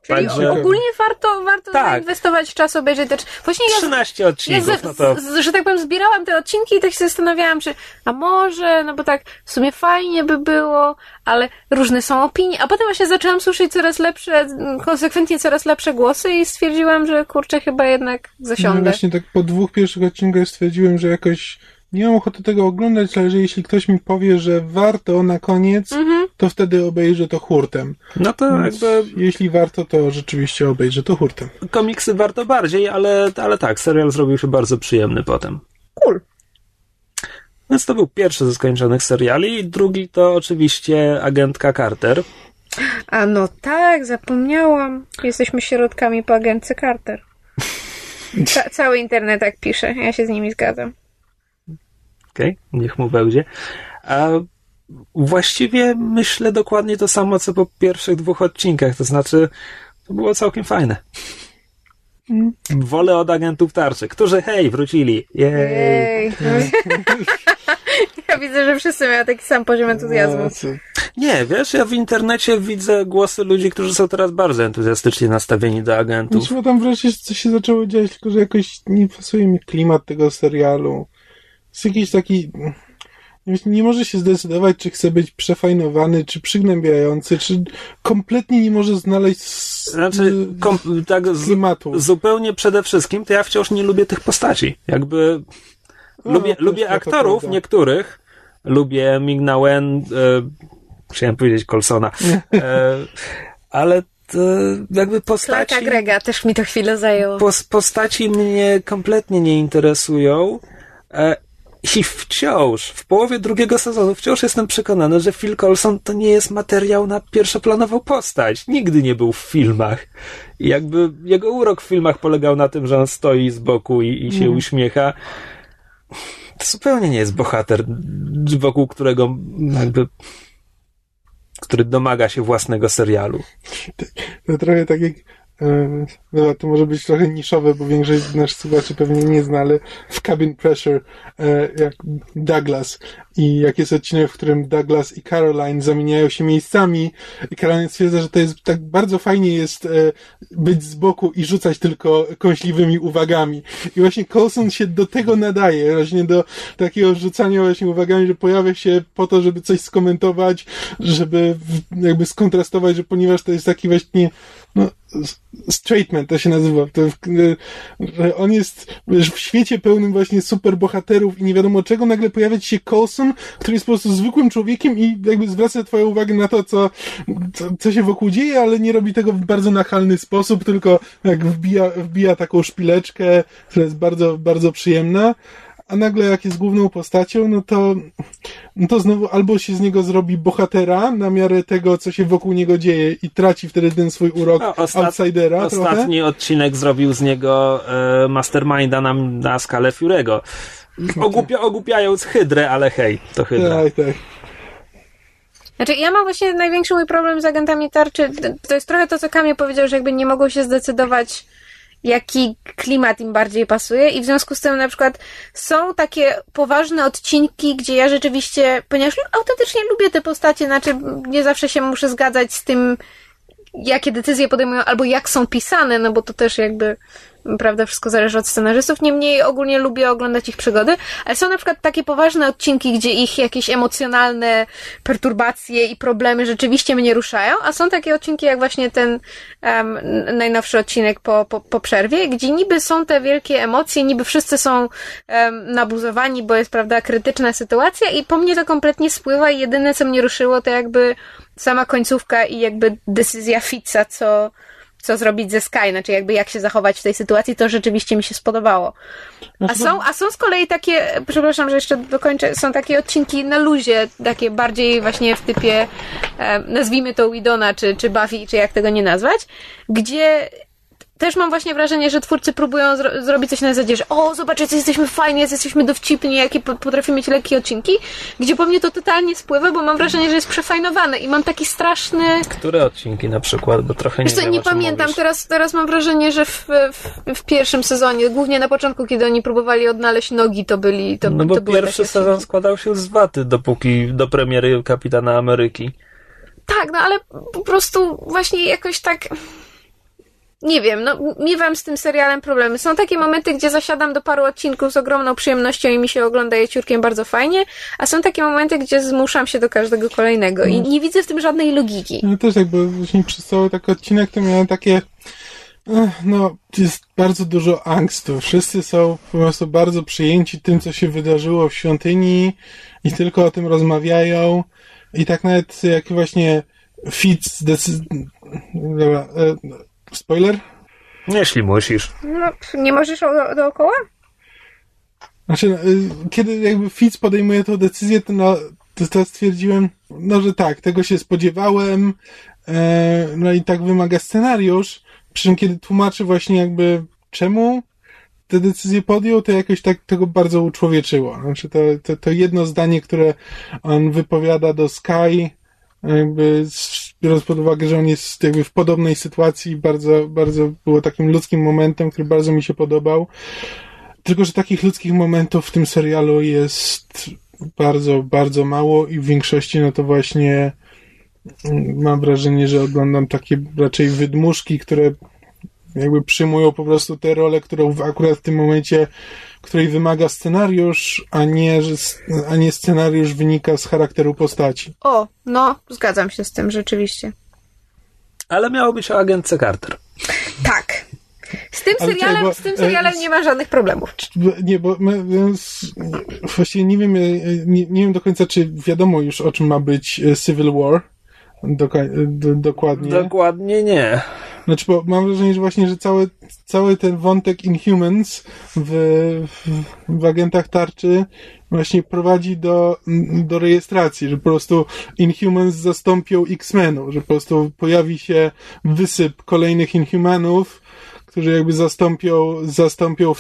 Czyli Także- ogólnie warto, warto Tak. zainwestować w czas, obejrzeć te... Właśnie ja 13 Ja, odcinków, z, no to z, że tak powiem, zbierałam te odcinki i tak się zastanawiałam, czy a może, no bo tak w sumie fajnie by było, ale różne są opinie. A potem właśnie zaczęłam słyszeć coraz lepsze, mm, konsekwentnie coraz lepsze głosy i stwierdziłam, że kurczę, chyba jednak No zasiądę. właśnie tak po dwóch pierwszych odcinkach stwierdziłem, że jakoś nie mam ochoty tego oglądać, ale że jeśli ktoś mi powie, że warto na koniec, Mhm. to wtedy obejrzę to hurtem. no to Więc jakby Jeśli warto, to rzeczywiście obejrzę to hurtem. komiksy warto bardziej, ale, ale tak, serial zrobił się bardzo przyjemny potem. Cool. Więc to był pierwszy ze skończonych seriali. Drugi to oczywiście agentka Carter. A no tak, zapomniałam. Jesteśmy środkami po agencji Carter. [LAUGHS] Ca- cały internet tak pisze, ja się z nimi zgadzam. Okej, okay, niech mu będzie. A właściwie myślę dokładnie to samo, co po pierwszych dwóch odcinkach, to znaczy to było całkiem fajne. Wolę od agentów tarczy, którzy hej, wrócili. Jej. Jej. [LAUGHS] ja widzę, że wszyscy mają taki sam poziom entuzjazmu. No, Nie, wiesz, ja w internecie widzę głosy ludzi, którzy są teraz bardzo entuzjastycznie nastawieni do agentów. Znaczy, bo tam wreszcie coś się zaczęło dziać, tylko że jakoś nie pasuje mi klimat tego serialu. Jest jakiś taki... Nie może się zdecydować, czy chce być przefajnowany, czy przygnębiający, czy kompletnie nie może znaleźć znaczy, kom, tak z, klimatu. Zupełnie przede wszystkim, to ja wciąż nie lubię tych postaci. Jakby no, lubię, lubię aktorów niektórych. Lubię Migna Wen, e, chciałem powiedzieć Colsona, e, ale to jakby postaci... Clarka Grega, też mi to chwilę zajęło. Pos, postaci mnie kompletnie nie interesują. E, i wciąż, w połowie drugiego sezonu, wciąż jestem przekonany, że Phil Coulson to nie jest materiał na pierwszoplanową postać. Nigdy nie był w filmach. I jakby jego urok w filmach polegał na tym, że on stoi z boku i, i się mm. uśmiecha. To zupełnie nie jest bohater, wokół którego jakby który domaga się własnego serialu. To trochę tak jak no, to może być trochę niszowe, bo większość z naszych słuchaczy pewnie nie zna, ale w Cabin Pressure, e, jak Douglas i jak jest odcinek, w którym Douglas i Caroline zamieniają się miejscami i Caroline stwierdza, że to jest tak bardzo fajnie jest e, być z boku i rzucać tylko kąśliwymi uwagami. I właśnie Coulson się do tego nadaje, właśnie do takiego rzucania właśnie uwagami, że pojawia się po to, żeby coś skomentować, żeby jakby skontrastować, że ponieważ to jest taki właśnie no, Straightman to się nazywa. To, że on jest w świecie pełnym właśnie superbohaterów i nie wiadomo czego, nagle pojawia się Coulson, który jest po prostu zwykłym człowiekiem i jakby zwraca twoją uwagę na to, co, co, co się wokół dzieje, ale nie robi tego w bardzo nachalny sposób, tylko jak wbija, wbija taką szpileczkę, która jest bardzo, bardzo przyjemna a nagle jak jest główną postacią, no to, no to znowu albo się z niego zrobi bohatera na miarę tego, co się wokół niego dzieje i traci wtedy ten swój urok no, ostat, outsidera. Ostatni trochę. odcinek zrobił z niego e, masterminda na, na skalę Furego. [LAUGHS] Ogłupia, ogłupiając Hydrę, ale hej, to Hydra. Tak, tak. Znaczy, ja mam właśnie największy mój problem z agentami tarczy. To jest trochę to, co Kamil powiedział, że jakby nie mogą się zdecydować jaki klimat im bardziej pasuje i w związku z tym na przykład są takie poważne odcinki, gdzie ja rzeczywiście, ponieważ autentycznie lubię te postacie, znaczy nie zawsze się muszę zgadzać z tym, jakie decyzje podejmują, albo jak są pisane, no bo to też jakby prawda, wszystko zależy od scenarzystów. Niemniej ogólnie lubię oglądać ich przygody, ale są na przykład takie poważne odcinki, gdzie ich jakieś emocjonalne perturbacje i problemy rzeczywiście mnie ruszają, a są takie odcinki jak właśnie ten um, najnowszy odcinek po, po, po przerwie, gdzie niby są te wielkie emocje, niby wszyscy są um, nabuzowani, bo jest, prawda, krytyczna sytuacja i po mnie to kompletnie spływa i jedyne, co mnie ruszyło, to jakby sama końcówka i jakby decyzja Fitza, co co zrobić ze Sky, znaczy jakby jak się zachować w tej sytuacji, to rzeczywiście mi się spodobało. A są, a są z kolei takie, przepraszam, że jeszcze dokończę, są takie odcinki na luzie, takie bardziej właśnie w typie, nazwijmy to Widona, czy, czy Buffy, czy jak tego nie nazwać, gdzie też mam właśnie wrażenie, że twórcy próbują zro zrobić coś na zasadzie, że o, zobacz, jesteśmy fajni, jesteśmy dowcipni, jakie potrafimy mieć lekkie odcinki, gdzie po mnie to totalnie spływa, bo mam wrażenie, że jest przefajnowane i mam taki straszny... Które odcinki na przykład, bo trochę nie Wiesz wiem, nie pamiętam, teraz, teraz mam wrażenie, że w, w, w, pierwszym sezonie, głównie na początku, kiedy oni próbowali odnaleźć nogi, to byli... To, no bo to pierwszy sezon odcinki. składał się z waty, dopóki do premiery Kapitana Ameryki. Tak, no ale po prostu właśnie jakoś tak nie wiem, no miewam z tym serialem problemy. Są takie momenty, gdzie zasiadam do paru odcinków z ogromną przyjemnością i mi się ogląda je ciurkiem bardzo fajnie, a są takie momenty, gdzie zmuszam się do każdego kolejnego i nie widzę w tym żadnej logiki. No też jakby właśnie przez cały taki odcinek to miałem takie no, jest bardzo dużo angstu. Wszyscy są po prostu bardzo przyjęci tym, co się wydarzyło w świątyni i tylko o tym rozmawiają. I tak nawet jak właśnie Fitz decyduje... Dobra, e, Spoiler? Jeśli musisz. No, nie możesz do, dookoła? Znaczy, no, y, kiedy jakby Fitz podejmuje tę decyzję, to, no, to, to stwierdziłem, no, że tak, tego się spodziewałem, E, no i tak wymaga scenariusz, przy czym kiedy tłumaczy właśnie jakby czemu te decyzje podjął, to jakoś tak tego bardzo uczłowieczyło. Znaczy to, to, to jedno zdanie, które on wypowiada do Sky, jakby biorąc pod uwagę, że on jest jakby w podobnej sytuacji, bardzo, bardzo było takim ludzkim momentem, który bardzo mi się podobał. Tylko, że takich ludzkich momentów w tym serialu jest bardzo, bardzo mało i w większości no to właśnie mm, mam wrażenie, że oglądam takie raczej wydmuszki, które jakby przyjmują po prostu tę rolę, którą akurat w tym momencie, której wymaga scenariusz, a nie, a nie scenariusz wynika z charakteru postaci. O, no, zgadzam się z tym rzeczywiście. Ale miało być o agentce Carter. Tak. Z tym serialem, bo, z tym serialem e, nie ma żadnych problemów. Nie, bo my, właściwie nie wiem, e, nie, nie wiem do końca, czy wiadomo już o czym ma być e, Civil War. dokładnie. Dokładnie nie. Znaczy, bo mam wrażenie, że właśnie, że cały, cały ten wątek Inhumans w, w, w agentach tarczy właśnie prowadzi do, do rejestracji, że po prostu Inhumans zastąpią X-Menów, że po prostu pojawi się wysyp kolejnych Inhumanów, którzy jakby zastąpią, zastąpią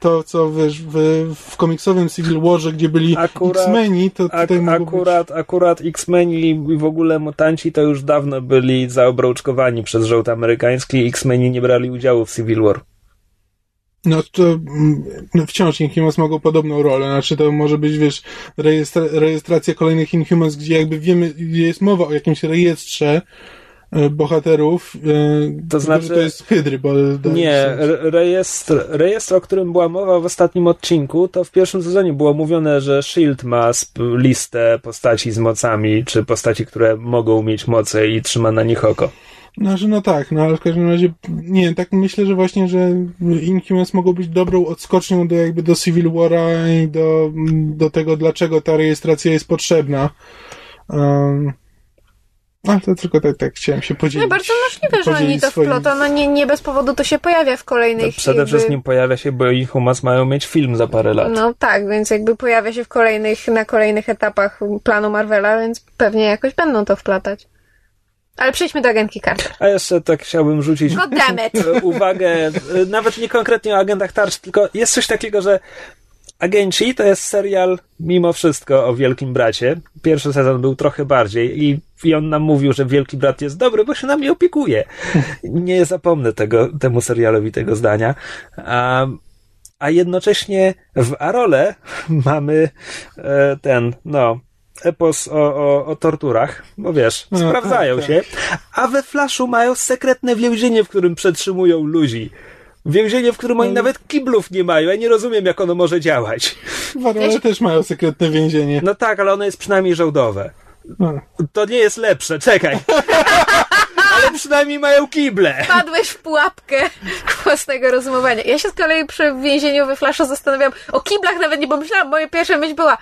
to, co wiesz, w, w komiksowym Civil Warze, gdzie byli X-Meni, to tutaj ak- akurat, być... akurat X-Meni i w ogóle mutanci to już dawno byli zaobrączkowani przez rząd amerykański i X-Meni nie brali udziału w Civil War. No to no wciąż Inhumans mogą podobną rolę, znaczy to może być, wiesz, rejestra rejestracja kolejnych Inhumans, gdzie jakby wiemy, jest mowa o jakimś rejestrze, bohaterów. E, to znaczy, to jest Hydry, bo. Nie, rejestr, rejestr, o którym była mowa w ostatnim odcinku, to w pierwszym sezonie było mówione, że Shield ma listę postaci z mocami, czy postaci, które mogą mieć moce i trzyma na nich oko. No, że no tak, no ale w każdym razie, nie, tak myślę, że właśnie, że Inhumans mogą być dobrą odskocznią do jakby do Civil War'a i do, do tego, dlaczego ta rejestracja jest potrzebna. Um, ale to tylko tak, tak chciałem się podzielić. No bardzo możliwe, że oni to swoim... wplotą. No nie, nie bez powodu to się pojawia w kolejnej to Przede wszystkim pojawia się, bo ich humas mają mieć film za parę lat. No tak, więc jakby pojawia się w kolejnych, na kolejnych etapach planu Marvela, więc pewnie jakoś będą to wplatać. Ale przejdźmy do agentki Carter. A jeszcze tak chciałbym rzucić [LAUGHS] uwagę, nawet nie konkretnie o agentach Tarcz, tylko jest coś takiego, że Agenci to jest serial mimo wszystko o Wielkim Bracie. Pierwszy sezon był trochę bardziej i, i on nam mówił, że Wielki Brat jest dobry, bo się nami opiekuje. [LAUGHS] Nie zapomnę tego, temu serialowi tego zdania. A, a jednocześnie w Arole [LAUGHS] mamy e, ten, no, epos o, o, o torturach, bo wiesz, no, sprawdzają tak, tak. się, a we Flashu mają sekretne więzienie, w którym przetrzymują ludzi. Więzienie, w którym oni no. nawet kiblów nie mają. Ja nie rozumiem, jak ono może działać. Warole też mają sekretne więzienie. No tak, ale ono jest przynajmniej żołdowe. No. To nie jest lepsze, czekaj. [LAUGHS] ale przynajmniej mają kible. Padłeś w pułapkę własnego rozumowania. Ja się z kolei przy więzieniu we Flashu zastanawiam, o kiblach nawet nie pomyślałam. Moja pierwsza myśl była,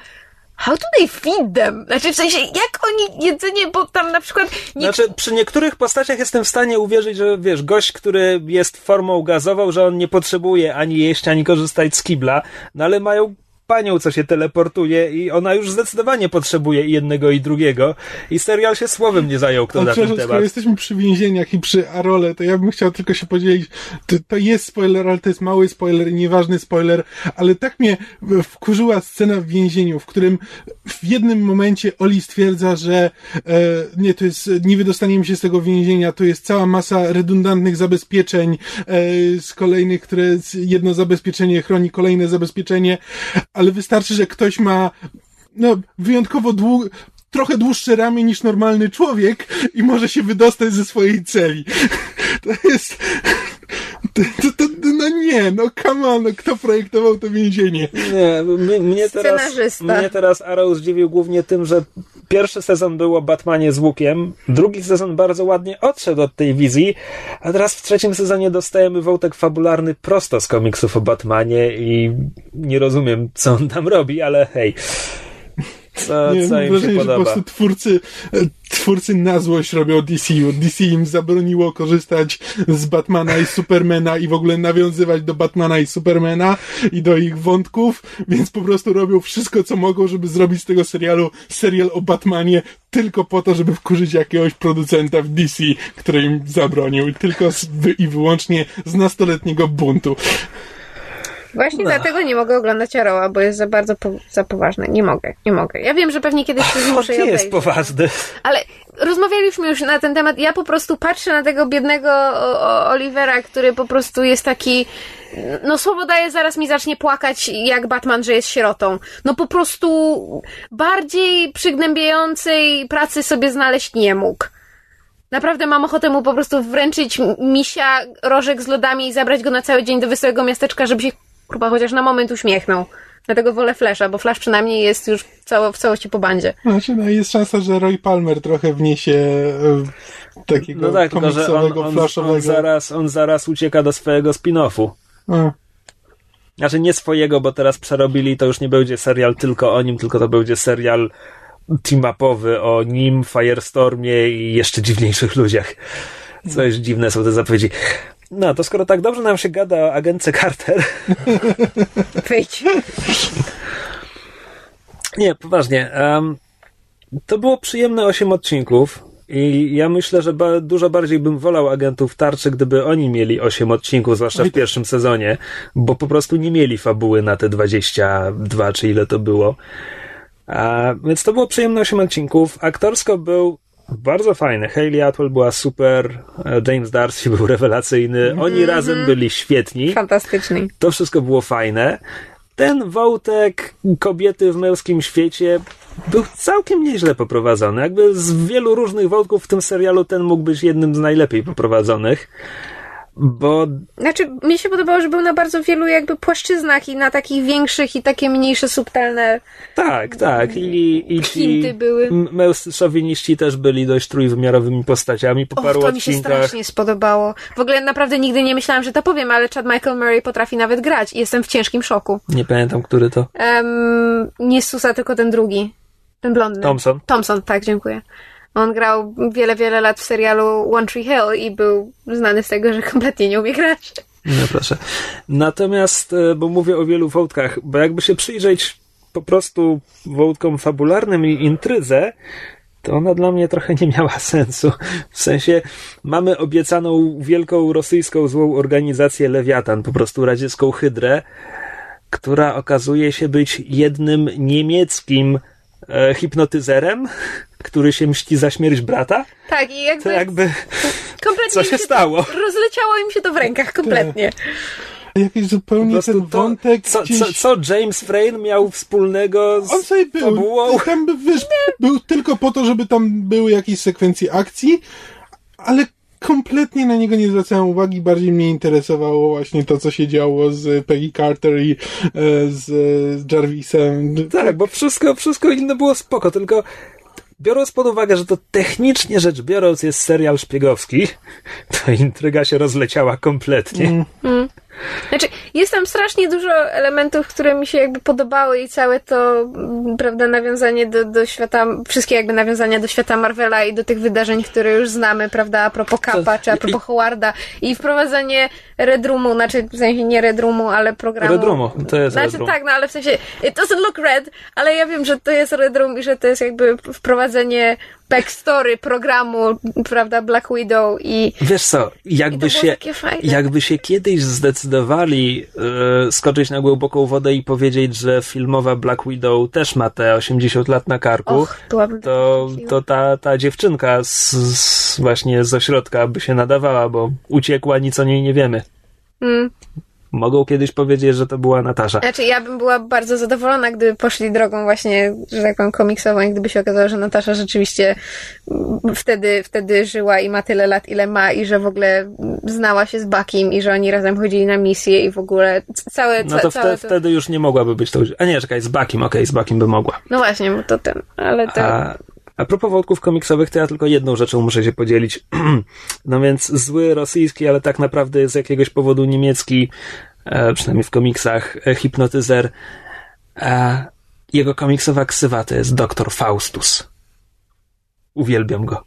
How do they feed them? Znaczy, w sensie, jak oni jedzenie, bo tam na przykład... Znaczy, przy niektórych postaciach jestem w stanie uwierzyć, że wiesz, gość, który jest formą gazową, że on nie potrzebuje ani jeść, ani korzystać z kibla, no ale mają panią, co się teleportuje i ona już zdecydowanie potrzebuje i jednego i drugiego i serial się słowem nie zajął, kto na ten temat. Skoro jesteśmy przy więzieniach i przy Arole, to ja bym chciał tylko się podzielić, to, to jest spoiler, ale to jest mały spoiler i nieważny spoiler, ale tak mnie wkurzyła scena w więzieniu, w którym w jednym momencie Oli stwierdza, że e, nie, to jest, nie wydostaniemy się z tego więzienia, to jest cała masa redundantnych zabezpieczeń e, z kolejnych, które jedno zabezpieczenie chroni kolejne zabezpieczenie, ale wystarczy, że ktoś ma no, wyjątkowo dług, trochę dłuższe ramię niż normalny człowiek i może się wydostać ze swojej celi. [LAUGHS] To jest... To, to, to, no nie, no come on, no kto projektował to więzienie? Nie, mnie teraz, mnie teraz Arrow zdziwił głównie tym, że pierwszy sezon był o Batmanie z łukiem, drugi sezon bardzo ładnie odszedł od tej wizji, a teraz w trzecim sezonie dostajemy wątek fabularny prosto z komiksów o Batmanie i nie rozumiem, co on tam robi, ale hej. Co, Nie, co im wrażenie, się że po podoba. prostu twórcy, e, twórcy na złość robią DCU. DC im zabroniło korzystać z Batmana i Supermana i w ogóle nawiązywać do Batmana i Supermana i do ich wątków, więc po prostu robią wszystko, co mogą, żeby zrobić z tego serialu serial o Batmanie tylko po to, żeby wkurzyć jakiegoś producenta w DC, który im zabronił tylko z, i wyłącznie z nastoletniego buntu. Właśnie No. dlatego nie mogę oglądać Arrowa, bo jest za bardzo po, za poważny. Nie mogę, nie mogę. Ja wiem, że pewnie kiedyś coś [LAUGHS] On muszę nie jest poważny. Ale rozmawialiśmy już na ten temat. Ja po prostu patrzę na tego biednego o, o, Olivera, który po prostu jest taki. No, słowo daje, zaraz mi zacznie płakać jak Batman, że jest sierotą. No po prostu bardziej przygnębiającej pracy sobie znaleźć nie mógł. Naprawdę mam ochotę mu po prostu wręczyć misia, rożek z lodami i zabrać go na cały dzień do wesołego miasteczka, żeby się kurwa chociaż na moment uśmiechnął. Dlatego wolę Flasha, bo Flash przynajmniej jest już cało, w całości po bandzie. Znaczy, no jest szansa, że Roy Palmer trochę wniesie e, takiego No tak, że on, komiksowego, on, flashowego. on, zaraz, on zaraz ucieka do swojego spin-offu. A, Znaczy nie swojego, bo teraz przerobili, to już nie będzie serial tylko o nim, tylko to będzie serial team-upowy o nim, Firestormie i jeszcze dziwniejszych ludziach. Coś dziwne są te zapowiedzi. No, to skoro tak dobrze nam się gada o agentce Carter, [LAUGHS] Wyjdź. Nie, poważnie. em, to było przyjemne 8 odcinków. I ja myślę, że ba- dużo bardziej bym wolał agentów tarczy, gdyby oni mieli 8 odcinków, zwłaszcza w pierwszym sezonie, bo po prostu nie mieli fabuły na te 22, czy ile to było. A, więc to było przyjemne 8 odcinków. Aktorsko był bardzo fajny. Hayley Atwell była super, e, James Darcy [LAUGHS] był rewelacyjny. Oni razem byli świetni. Fantastyczny. To wszystko było fajne. Ten wątek kobiety w męskim świecie był całkiem nieźle poprowadzony. Jakby z wielu różnych wątków w tym serialu ten mógł być jednym z najlepiej poprowadzonych. Bo Znaczy, mi się podobało, że był na bardzo wielu jakby płaszczyznach i na takich większych i takie mniejsze, subtelne tak, tak. I, i ci były. m- męscy szowiniści też byli dość trójwymiarowymi postaciami po Och, paru to mi się odcinkach. strasznie spodobało. W ogóle naprawdę nigdy nie myślałam, że to powiem, ale Chad Michael Murray potrafi nawet grać i jestem w ciężkim szoku. Nie pamiętam, który to. Um, nie Susa, tylko ten drugi. Ten blondyn. Thompson. Thompson, tak, dziękuję. On grał wiele, wiele lat w serialu One Tree Hill i był znany z tego, że kompletnie nie umie grać. No proszę. Natomiast, e, bo mówię o wielu wątkach, bo jakby się przyjrzeć po prostu wątkom fabularnym i intrydze, to ona dla mnie trochę nie miała [LAUGHS] sensu. W sensie mamy obiecaną wielką rosyjską złą organizację Lewiatan, po prostu radziecką hydrę, która okazuje się być jednym niemieckim e, hipnotyzerem, który się mści za śmierć brata. Tak, i jakby, To jakby kompletnie co im się stało? Rozleciało im się to w rękach kompletnie. jakiś zupełnie ten to, wątek co, gdzieś... co, co James Frayne miał wspólnego z On sobie był, fabułą? tam by, wiesz, był tylko po to, żeby tam były jakieś sekwencje akcji, ale kompletnie na niego nie zwracałem uwagi, bardziej mnie interesowało właśnie to, co się działo z Peggy Carter i e, z Jarvisem. Tak, bo wszystko, wszystko inne było spoko, tylko biorąc pod uwagę, że to technicznie rzecz biorąc jest serial szpiegowski, to intryga się rozleciała kompletnie. Znaczy, jest tam strasznie dużo elementów, które mi się jakby podobały i całe to, mm, prawda, nawiązanie do, do świata, wszystkie jakby nawiązania do świata Marvela i do tych wydarzeń, które już znamy, prawda, a propos Kappa, czy a propos Howarda i wprowadzenie Red Roomu, znaczy w sensie nie Red Roomu, ale programu. Red Roomu, to jest Znaczy Red Room. tak, no ale w sensie it doesn't look red, ale ja wiem, że to jest Red Room i że to jest jakby wprowadzenie backstory programu, prawda, Black Widow i Wiesz co, jakby się, jakby się kiedyś zdecydowali e, skoczyć na głęboką wodę i powiedzieć, że filmowa Black Widow też ma te 80 lat na karku, och, to, to ta, ta dziewczynka z, z właśnie z ośrodka by się nadawała, bo uciekła, nic o niej nie wiemy. Mm. Mogą kiedyś powiedzieć, że to była Natasza. Znaczy, ja bym była bardzo zadowolona, gdyby poszli drogą właśnie, że tak powiem, komiksową i gdyby się okazało, że Natasza rzeczywiście mm, wtedy, wtedy żyła i ma tyle lat, ile ma i że w ogóle znała się z Bakim i że oni razem chodzili na misję i w ogóle całe, No to całe wte, wtedy już nie mogłaby być to. A nie, czekaj, z Bakim, okej, z Bakim by mogła. No właśnie, bo to ten, ale to... A, a propos wątków komiksowych, to ja tylko jedną rzeczą muszę się podzielić. [CLEARS THROAT] no więc zły rosyjski, ale tak naprawdę z jakiegoś powodu niemiecki, e, przynajmniej w komiksach, e, hipnotyzer. E, Jego komiksowa ksywa to jest Doktor Faustus. Uwielbiam go.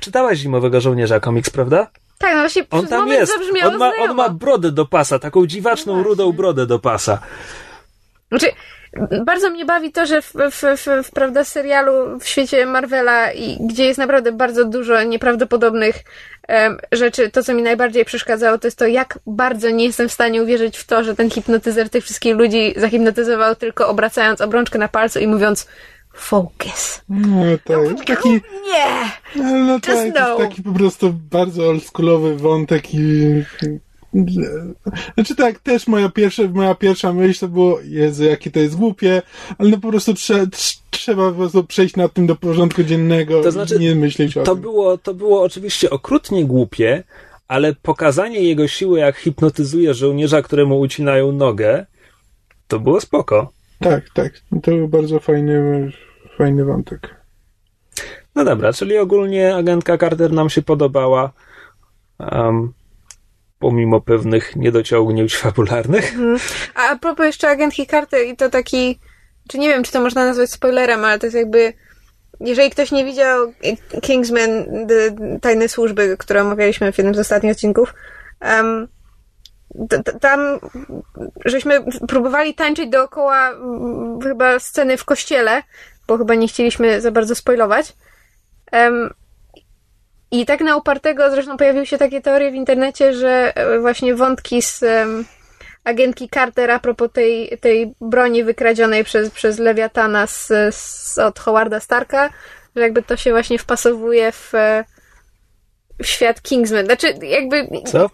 Czytałaś Zimowego Żołnierza komiks, prawda? Tak, no właśnie On tam jest. On ma, on ma brodę do pasa, taką dziwaczną, No rudą brodę do pasa. Znaczy, bardzo mnie bawi to, że w, w, w, w prawda, serialu w świecie Marvela, i, gdzie jest naprawdę bardzo dużo nieprawdopodobnych em, rzeczy, to co mi najbardziej przeszkadzało, to jest to, jak bardzo nie jestem w stanie uwierzyć w to, że ten hipnotyzer tych wszystkich ludzi zahipnotyzował tylko obracając obrączkę na palcu i mówiąc focus. No tak, taki, Nie! no tak, to jest no. taki po prostu bardzo oldschoolowy wątek i... Znaczy tak, też moja pierwsza, moja pierwsza myśl to było, Jezu, jakie to jest głupie, ale no po prostu trze, trz, trzeba po prostu przejść nad tym do porządku dziennego To znaczy, i nie myśleć o To tym. było, to było oczywiście okrutnie głupie, ale pokazanie jego siły, jak hipnotyzuje żołnierza, któremu ucinają nogę, to było spoko. Tak, tak, to był bardzo fajny, fajny wątek. No dobra, czyli ogólnie agentka Carter nam się podobała, um, pomimo pewnych niedociągnięć fabularnych. A a propos jeszcze agentki Carter i to taki, czy nie wiem, czy to można nazwać spoilerem, ale to jest jakby, jeżeli ktoś nie widział Kingsman, Tajne Służby, które omawialiśmy w jednym z ostatnich odcinków, t- tam żeśmy próbowali tańczyć dookoła chyba sceny w kościele, bo chyba nie chcieliśmy za bardzo spoilować. Em, I tak na upartego zresztą pojawiły się takie teorie w internecie, że e, właśnie wątki z agentki Carter a propos tej, tej broni wykradzionej przez, przez Lewiatana z, z, od Howarda Starka, że jakby to się właśnie wpasowuje w, e, w świat Kingsman. Znaczy, jakby. Co?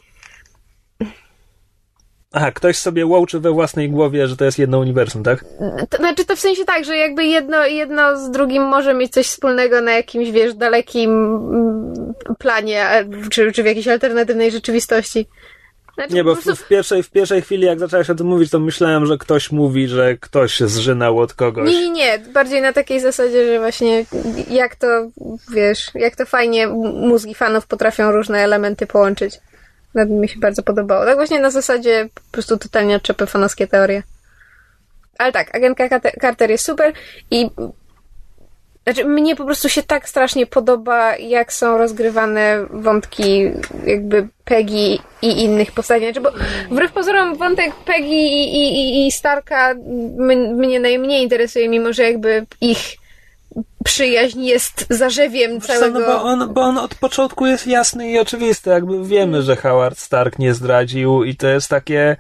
Aha, ktoś sobie łączy we własnej głowie, że to jest jedno uniwersum, tak? To, znaczy, to w sensie tak, że jakby jedno, jedno z drugim może mieć coś wspólnego na jakimś, wiesz, dalekim mm, planie, czy, czy w jakiejś alternatywnej rzeczywistości. Znaczy, Nie, bo w, w, pierwszej, w pierwszej chwili, jak zaczęłaś o tym mówić, to myślałem, że ktoś mówi, że ktoś się zżynał od kogoś. Nie, nie, nie. Bardziej na takiej zasadzie, że właśnie jak to, wiesz, jak to fajnie mózgi fanów potrafią różne elementy połączyć. Nawet mi się bardzo podobało. Tak właśnie na zasadzie po prostu totalnie odczepy fanowskie teorie. Ale tak, agentka Carter- jest super i znaczy, mnie po prostu się tak strasznie podoba, jak są rozgrywane wątki jakby Peggy i innych postaci. Znaczy, bo wbrew pozorom wątek Peggy i, i, i- Starka mnie najmniej interesuje, mimo że jakby ich przyjaźń jest zarzewiem co, całego... no bo on, bo on od początku jest jasny i oczywisty. Jakby wiemy, że Howard Stark nie zdradził i to jest takie...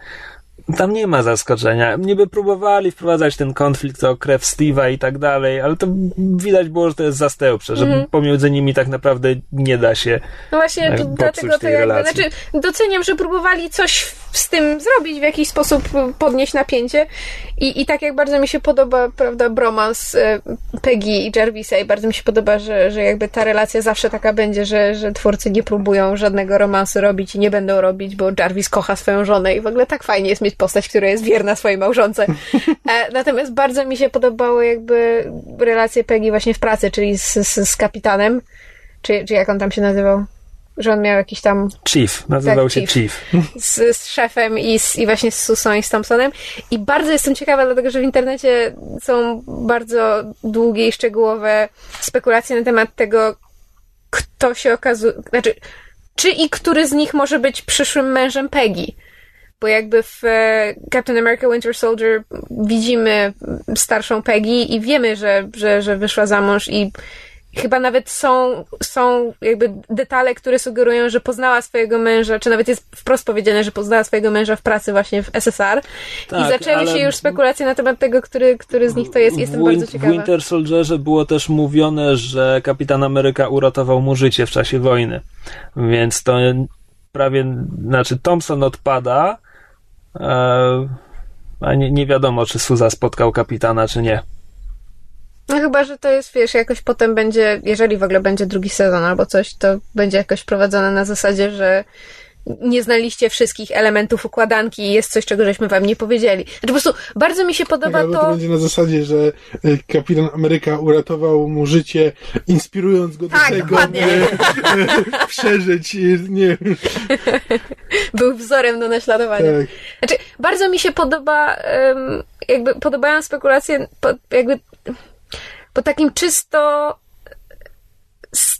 Tam nie ma zaskoczenia. Niby próbowali wprowadzać ten konflikt o krew Steve'a i tak dalej, ale to widać było, że to jest zastępcze, że Mhm. pomiędzy nimi tak naprawdę nie da się No właśnie, popsuć dlatego to jakby, znaczy doceniam, że próbowali coś z tym zrobić, w jakiś sposób podnieść napięcie i, i tak jak bardzo mi się podoba, prawda, bromans e, Peggy i Jarvisa i bardzo mi się podoba, że, że jakby ta relacja zawsze taka będzie, że, że twórcy nie próbują żadnego romansu robić i nie będą robić, bo Jarvis kocha swoją żonę i w ogóle tak fajnie jest mieć postać, która jest wierna swojej małżonce. E, natomiast bardzo mi się podobały jakby relacje Peggy właśnie w pracy, czyli z, z, z kapitanem, czy, czy jak on tam się nazywał? Że on miał jakiś tam Chief, nazywał Tak, się Chief. Z, z szefem i, z, i właśnie z Susą i z Thompsonem. I bardzo jestem ciekawa, dlatego że w internecie są bardzo długie i szczegółowe spekulacje na temat tego, kto się okazuje, znaczy, czy i który z nich może być przyszłym mężem Peggy. Bo jakby w e, Captain America Winter Soldier widzimy starszą Peggy i wiemy, że, że, że wyszła za mąż i chyba nawet są, są jakby detale, które sugerują, że poznała swojego męża, czy nawet jest wprost powiedziane, że poznała swojego męża w pracy właśnie w SSR. I Tak, zaczęły ale- się już spekulacje na temat tego, który, który z nich to jest. Jestem bardzo ciekawa. w Winter Soldierze było też mówione, że Kapitan Ameryka uratował mu życie w czasie wojny. Więc to prawie, znaczy Thompson odpada, a nie, nie wiadomo, czy Suza spotkał kapitana, czy nie. No chyba, że to jest, wiesz, jakoś potem będzie, jeżeli w ogóle będzie drugi sezon albo coś, to będzie jakoś prowadzone na zasadzie, że nie znaliście wszystkich elementów układanki i jest coś, czego żeśmy wam nie powiedzieli. Znaczy po prostu bardzo mi się Tak, podoba albo to to... będzie na zasadzie, że e, kapitan Ameryka uratował mu życie, inspirując go do Tak, tego, by e, [LAUGHS] przeżyć, e, nie wiem, [LAUGHS] był wzorem do naśladowania. tak. Znaczy, bardzo mi się podoba, jakby podobają spekulacje jakby po takim czysto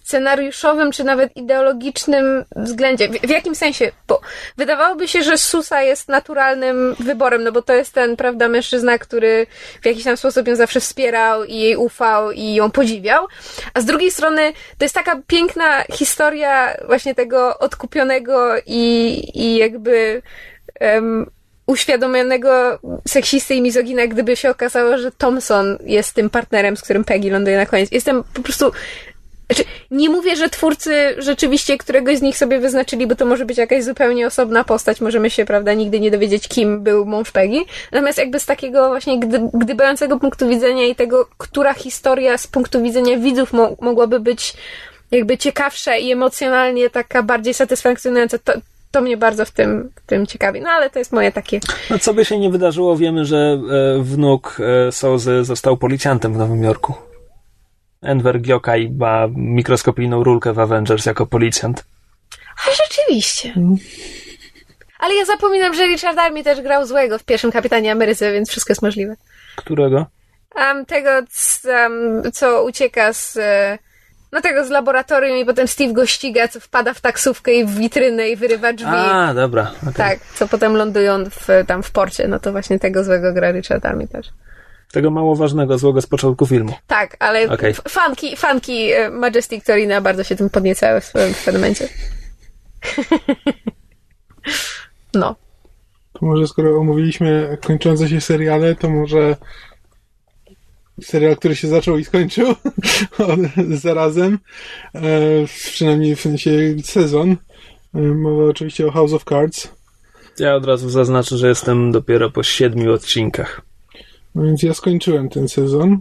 scenariuszowym, czy nawet ideologicznym względzie. W, w, jakim sensie? Bo wydawałoby się, że Susa jest naturalnym wyborem, no bo to jest ten, prawda, mężczyzna, który w jakiś tam sposób ją zawsze wspierał i jej ufał i ją podziwiał. A z drugiej strony to jest taka piękna historia właśnie tego odkupionego i, i jakby um, uświadomionego seksisty i mizogina, gdyby się okazało, że Thompson jest tym partnerem, z którym Peggy ląduje na koniec. Jestem po prostu znaczy, nie mówię, że twórcy rzeczywiście któregoś z nich sobie wyznaczyli, bo to może być jakaś zupełnie osobna postać, możemy się, prawda, nigdy nie dowiedzieć, kim był mąż Peggy. Natomiast jakby z takiego właśnie gdy, gdybającego punktu widzenia i tego, która historia z punktu widzenia widzów mo mogłaby być jakby ciekawsza i emocjonalnie taka bardziej satysfakcjonująca, to, to mnie bardzo w tym, w tym ciekawi. No ale to jest moje takie. No co by się nie wydarzyło, wiemy, że e, wnuk e, Sozy został policjantem w Nowym Jorku. Enver Gyokai ma mikroskopijną rulkę w Avengers jako policjant. A rzeczywiście. Ale ja zapominam, że Richard Army też grał złego w pierwszym Kapitanie Ameryce, więc wszystko jest możliwe. Którego? Um, tego, um, co ucieka z... E, no tego z laboratorium i potem Steve go ściga, co wpada w taksówkę i w witrynę i wyrywa drzwi. A, dobra. Okay. Tak, co potem lądują w, tam w porcie. No to właśnie tego złego gra Richard Army też. Tego mało ważnego, złego z początku filmu. Tak, ale okay. fanki, fanki e, Majestic Torina bardzo się tym podniecały w swoim eksperymencie. [LAUGHS] no. To może skoro omówiliśmy kończące się seriale, to może serial, który się zaczął i skończył [LAUGHS] zarazem, e, przynajmniej w sensie sezon. E, mowa oczywiście o House of Cards. Ja od razu zaznaczę, że jestem dopiero po siedmiu odcinkach. No więc ja skończyłem ten sezon.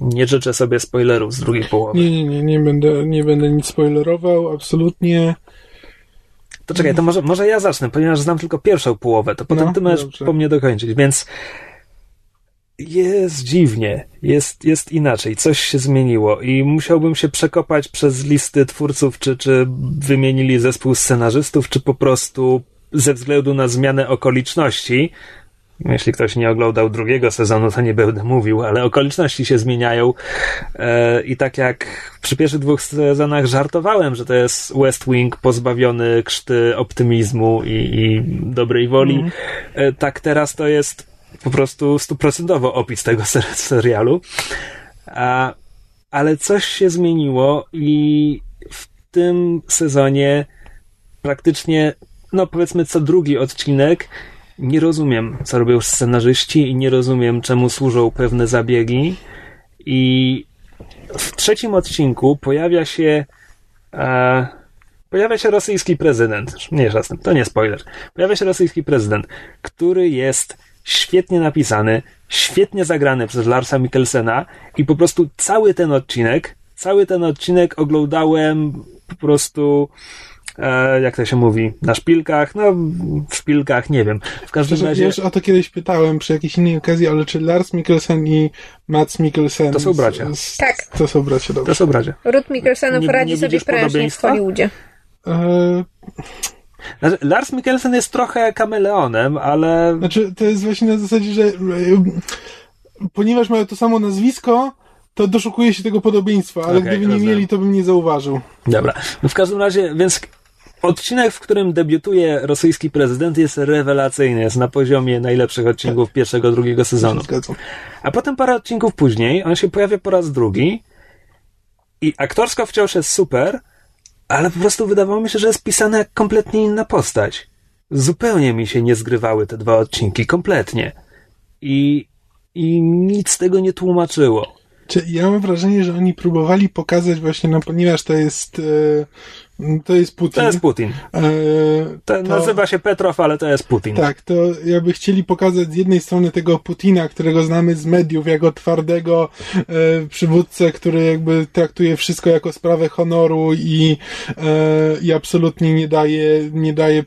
Nie życzę sobie spoilerów z drugiej połowy. Nie, nie, nie, nie będę, nie będę nic spoilerował, absolutnie. To czekaj, to może, może ja zacznę, ponieważ znam tylko pierwszą połowę, to potem no, ty możesz dobrze. po mnie dokończyć, więc jest dziwnie, jest, jest inaczej, coś się zmieniło i musiałbym się przekopać przez listy twórców, czy, czy wymienili zespół scenarzystów, czy po prostu ze względu na zmianę okoliczności, jeśli ktoś nie oglądał drugiego sezonu, to nie będę mówił, ale okoliczności się zmieniają. E, I tak jak przy pierwszych dwóch sezonach żartowałem, że to jest West Wing pozbawiony krzty optymizmu i, i dobrej woli, mm. tak teraz to jest po prostu stuprocentowo opis tego ser serialu. A, ale coś się zmieniło i w tym sezonie praktycznie, no powiedzmy co drugi odcinek nie rozumiem, co robią scenarzyści i nie rozumiem, czemu służą pewne zabiegi. I w trzecim odcinku pojawia się e, pojawia się rosyjski prezydent. Nie z to nie spoiler. Pojawia się rosyjski prezydent, który jest świetnie napisany, świetnie zagrany przez Larsa Mikkelsena i po prostu cały ten odcinek, cały ten odcinek oglądałem po prostu e, jak to się mówi, na szpilkach, no w szpilkach, nie wiem. W każdym Przecież, razie... Już o to kiedyś pytałem przy jakiejś innej okazji, ale czy Lars Mikkelsen i Mats Mikkelsen... To są bracia. Z, tak. To są bracia, dobrze. To są bracia. Ruth Mikkelsenów radzi sobie prężnie w Hollywoodzie. E... Znaczy, Lars Mikkelsen jest trochę kameleonem, ale... Znaczy, to jest właśnie na zasadzie, że ponieważ mają to samo nazwisko, to doszukuje się tego podobieństwa, ale okay, gdyby nie rozumiem. mieli, to bym nie zauważył. Dobra. No w każdym razie, więc Odcinek, w którym debiutuje rosyjski prezydent jest rewelacyjny, jest na poziomie najlepszych odcinków pierwszego, drugiego sezonu. A potem parę odcinków później on się pojawia po raz drugi i aktorsko wciąż jest super, ale po prostu wydawało mi się, że jest pisana jak kompletnie inna postać. Zupełnie mi się nie zgrywały te dwa odcinki, kompletnie. I, i nic z tego nie tłumaczyło. Ja mam wrażenie, że oni próbowali pokazać właśnie, no ponieważ to jest e, to jest Putin. To jest Putin. E, to, nazywa się Petrow, ale to jest Putin. Tak, to jakby chcieli pokazać z jednej strony tego Putina, którego znamy z mediów, jako twardego e, przywódcę, który jakby traktuje wszystko jako sprawę honoru i, e, i absolutnie nie daje, nie daje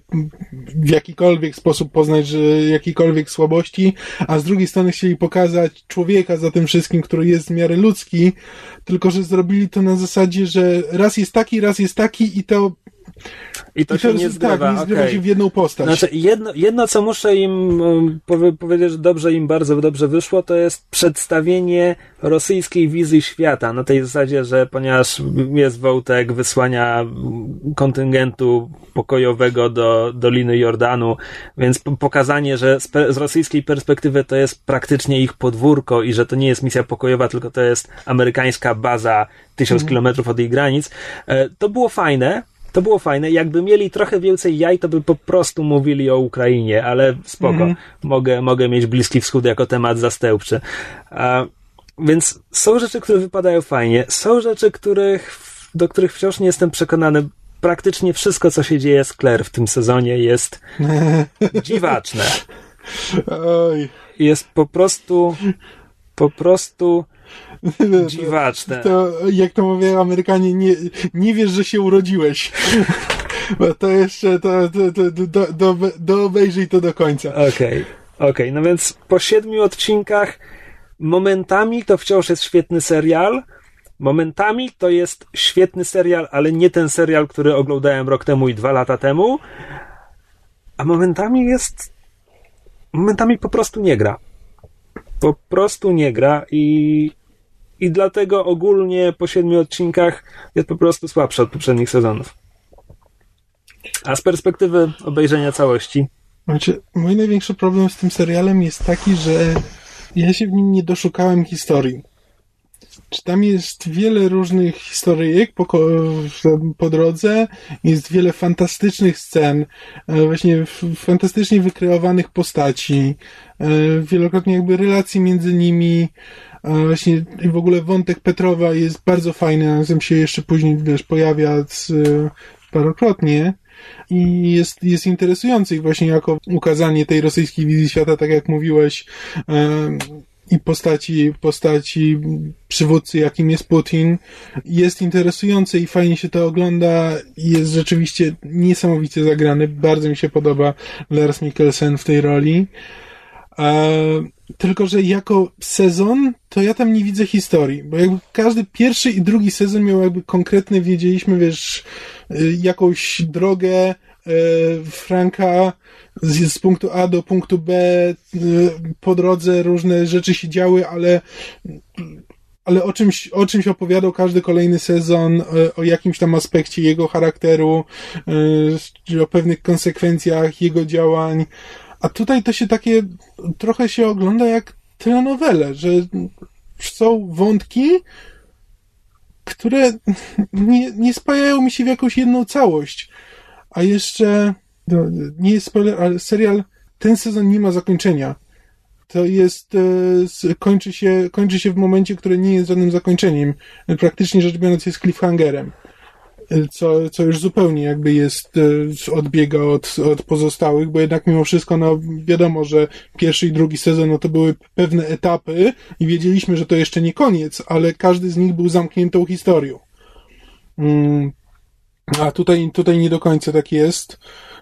w jakikolwiek sposób poznać że jakiejkolwiek słabości, a z drugiej strony chcieli pokazać człowieka za tym wszystkim, który jest w miarę ludzki, tylko że zrobili to na zasadzie, że raz jest taki, raz jest taki i to I to I się nie zgrywa. Tak, nie zgrywa okej. się w jedną postać. Znaczy, jedno, jedno, co muszę im um, powie, powiedzieć, że dobrze im bardzo dobrze wyszło, to jest przedstawienie rosyjskiej wizji świata. Na tej zasadzie, że ponieważ jest wątek wysłania kontyngentu pokojowego do Doliny Jordanu, więc pokazanie, że z, z rosyjskiej perspektywy to jest praktycznie ich podwórko i że to nie jest misja pokojowa, tylko to jest amerykańska baza tysiąc kilometrów od jej granic, e, to było fajne. To było fajne. Jakby mieli trochę więcej jaj, to by po prostu mówili o Ukrainie, ale spoko. Mhm. Mogę, mogę mieć Bliski Wschód jako temat zastępczy. A, więc są rzeczy, które wypadają fajnie. Są rzeczy, których, do których wciąż nie jestem przekonany. Praktycznie wszystko, co się dzieje z Claire w tym sezonie jest [LAUGHS] dziwaczne. Oj. Jest po prostu, po prostu dziwaczne. To, jak to mówią Amerykanie, nie, nie wiesz, że się urodziłeś. [LAUGHS] Bo to jeszcze, to, to, to, do, do, do obejrzyj to do końca. Okej, okej, no więc po siedmiu odcinkach momentami to wciąż jest świetny serial, momentami to jest świetny serial, ale nie ten serial, który oglądałem rok temu i dwa lata temu, a momentami jest momentami po prostu nie gra. Po prostu nie gra i i dlatego ogólnie po siedmiu odcinkach jest po prostu słabsza od poprzednich sezonów. A z perspektywy obejrzenia całości Znaczy, mój największy problem z tym serialem jest taki, że ja się w nim nie doszukałem historii. Czy tam jest wiele różnych historyjek po, po drodze, jest wiele fantastycznych scen, e, właśnie fantastycznie wykreowanych postaci, e, wielokrotnie jakby relacji między nimi, e, właśnie i w ogóle wątek Petrowa jest bardzo fajny, a się jeszcze później, wiesz, pojawia z, e, parokrotnie i jest, jest interesujący właśnie jako ukazanie tej rosyjskiej wizji świata, tak jak mówiłeś, em, i postaci, postaci przywódcy, jakim jest Putin, jest interesujący i fajnie się to ogląda jest rzeczywiście niesamowicie zagrany. Bardzo mi się podoba Lars Mikkelsen w tej roli. Tylko, że jako sezon, to ja tam nie widzę historii, bo jakby każdy pierwszy i drugi sezon miał jakby konkretne, wiedzieliśmy, wiesz, y, jakąś drogę y, Franka z, z punktu A do punktu B, y, po drodze różne rzeczy się działy, ale ale o czymś, o czymś opowiadał każdy kolejny sezon, o jakimś tam aspekcie jego charakteru, o pewnych konsekwencjach jego działań. A tutaj to się takie trochę się ogląda jak telenowele, że są wątki, które nie, nie spajają mi się w jakąś jedną całość. A jeszcze, no, nie jest spoiler, ale serial, ten sezon nie ma zakończenia. To jest, e, kończy się, kończy się w momencie, który nie jest żadnym zakończeniem. Praktycznie rzecz biorąc jest cliffhangerem. Co, co już zupełnie jakby jest, e, odbiega od, od pozostałych, bo jednak mimo wszystko, no wiadomo, że pierwszy i drugi sezon, no to były pewne etapy i wiedzieliśmy, że to jeszcze nie koniec, ale każdy z nich był zamkniętą historią. Mm. A tutaj, tutaj nie do końca tak jest.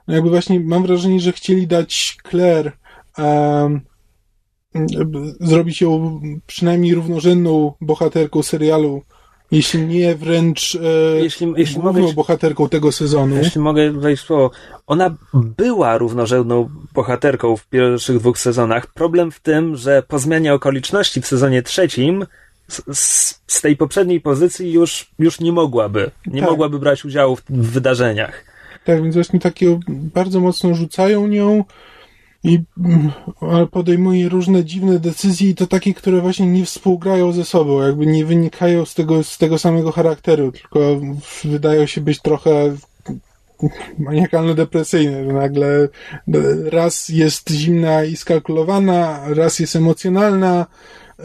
No jakby właśnie mam wrażenie, że chcieli dać Claire em, zrobić ją przynajmniej równorzędną bohaterką serialu, jeśli nie wręcz e, Jeśli- jeśli główną mogę bohaterką tego sezonu. Jeśli mogę wejść w słowo, ona była równorzędną bohaterką w pierwszych dwóch sezonach. Problem w tym, że po zmianie okoliczności w sezonie trzecim z, z, z tej poprzedniej pozycji już, już nie mogłaby. Nie Tak. mogłaby brać udziału w, w wydarzeniach. Tak, więc właśnie takie bardzo mocno rzucają nią i mm, podejmuje różne dziwne decyzje i to takie, które właśnie nie współgrają ze sobą, jakby nie wynikają z tego, z tego samego charakteru, tylko wydają się być trochę maniakalno-depresyjne, że nagle e, raz jest zimna i skalkulowana, raz jest emocjonalna e,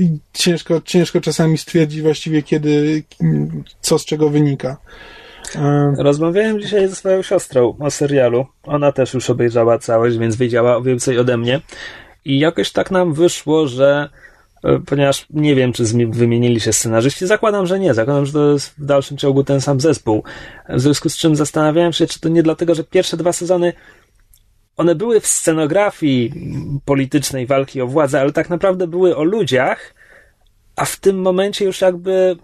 i ciężko, ciężko czasami stwierdzić właściwie kiedy, co z czego wynika. E, Rozmawiałem dzisiaj ze swoją siostrą o serialu. Ona też już obejrzała całość, więc wiedziała więcej ode mnie. I jakoś tak nam wyszło, że e, ponieważ nie wiem, czy wymienili się scenarzyści, zakładam, że nie. Zakładam, że to jest w dalszym ciągu ten sam zespół. W związku z czym zastanawiałem się, czy to nie dlatego, że pierwsze dwa sezony one były w scenografii politycznej walki o władzę, ale tak naprawdę były o ludziach, a w tym momencie już jakby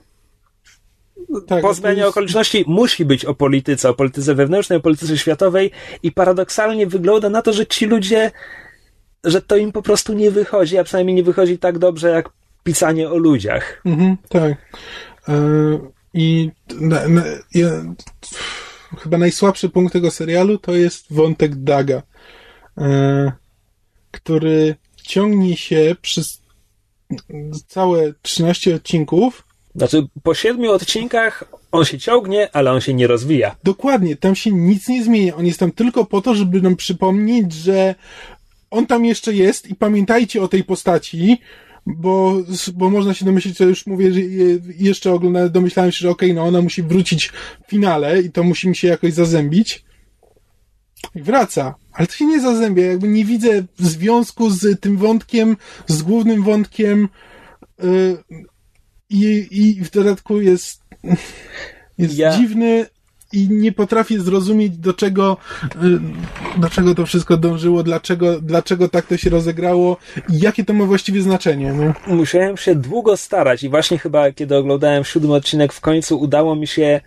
tak, po zmianie jest... okoliczności musi być o polityce, o polityce wewnętrznej, o polityce światowej i paradoksalnie wygląda na to, że ci ludzie, że to im po prostu nie wychodzi, a przynajmniej nie wychodzi tak dobrze jak pisanie o ludziach. Mhm, tak. E, I na, na, ja, chyba najsłabszy punkt tego serialu to jest wątek Daga, e, który ciągnie się przez całe 13 odcinków. Znaczy, po siedmiu odcinkach on się ciągnie, ale on się nie rozwija. Dokładnie, tam się nic nie zmienia. On jest tam tylko po to, żeby nam przypomnieć, że on tam jeszcze jest i pamiętajcie o tej postaci, bo, bo można się domyślić, że już mówię, że jeszcze oglądałem, domyślałem się, że okej, okay, no ona musi wrócić w finale i to musi mi się jakoś zazębić. I wraca. Ale to się nie zazębia, jakby nie widzę związku z tym wątkiem, z głównym wątkiem yy, i, i w dodatku jest, jest ja... dziwny, i nie potrafię zrozumieć, do czego, y, do czego to wszystko dążyło, dlaczego, dlaczego tak to się rozegrało i jakie to ma właściwie znaczenie. No? Musiałem się długo starać i właśnie chyba, kiedy oglądałem siódmy odcinek, w końcu udało mi się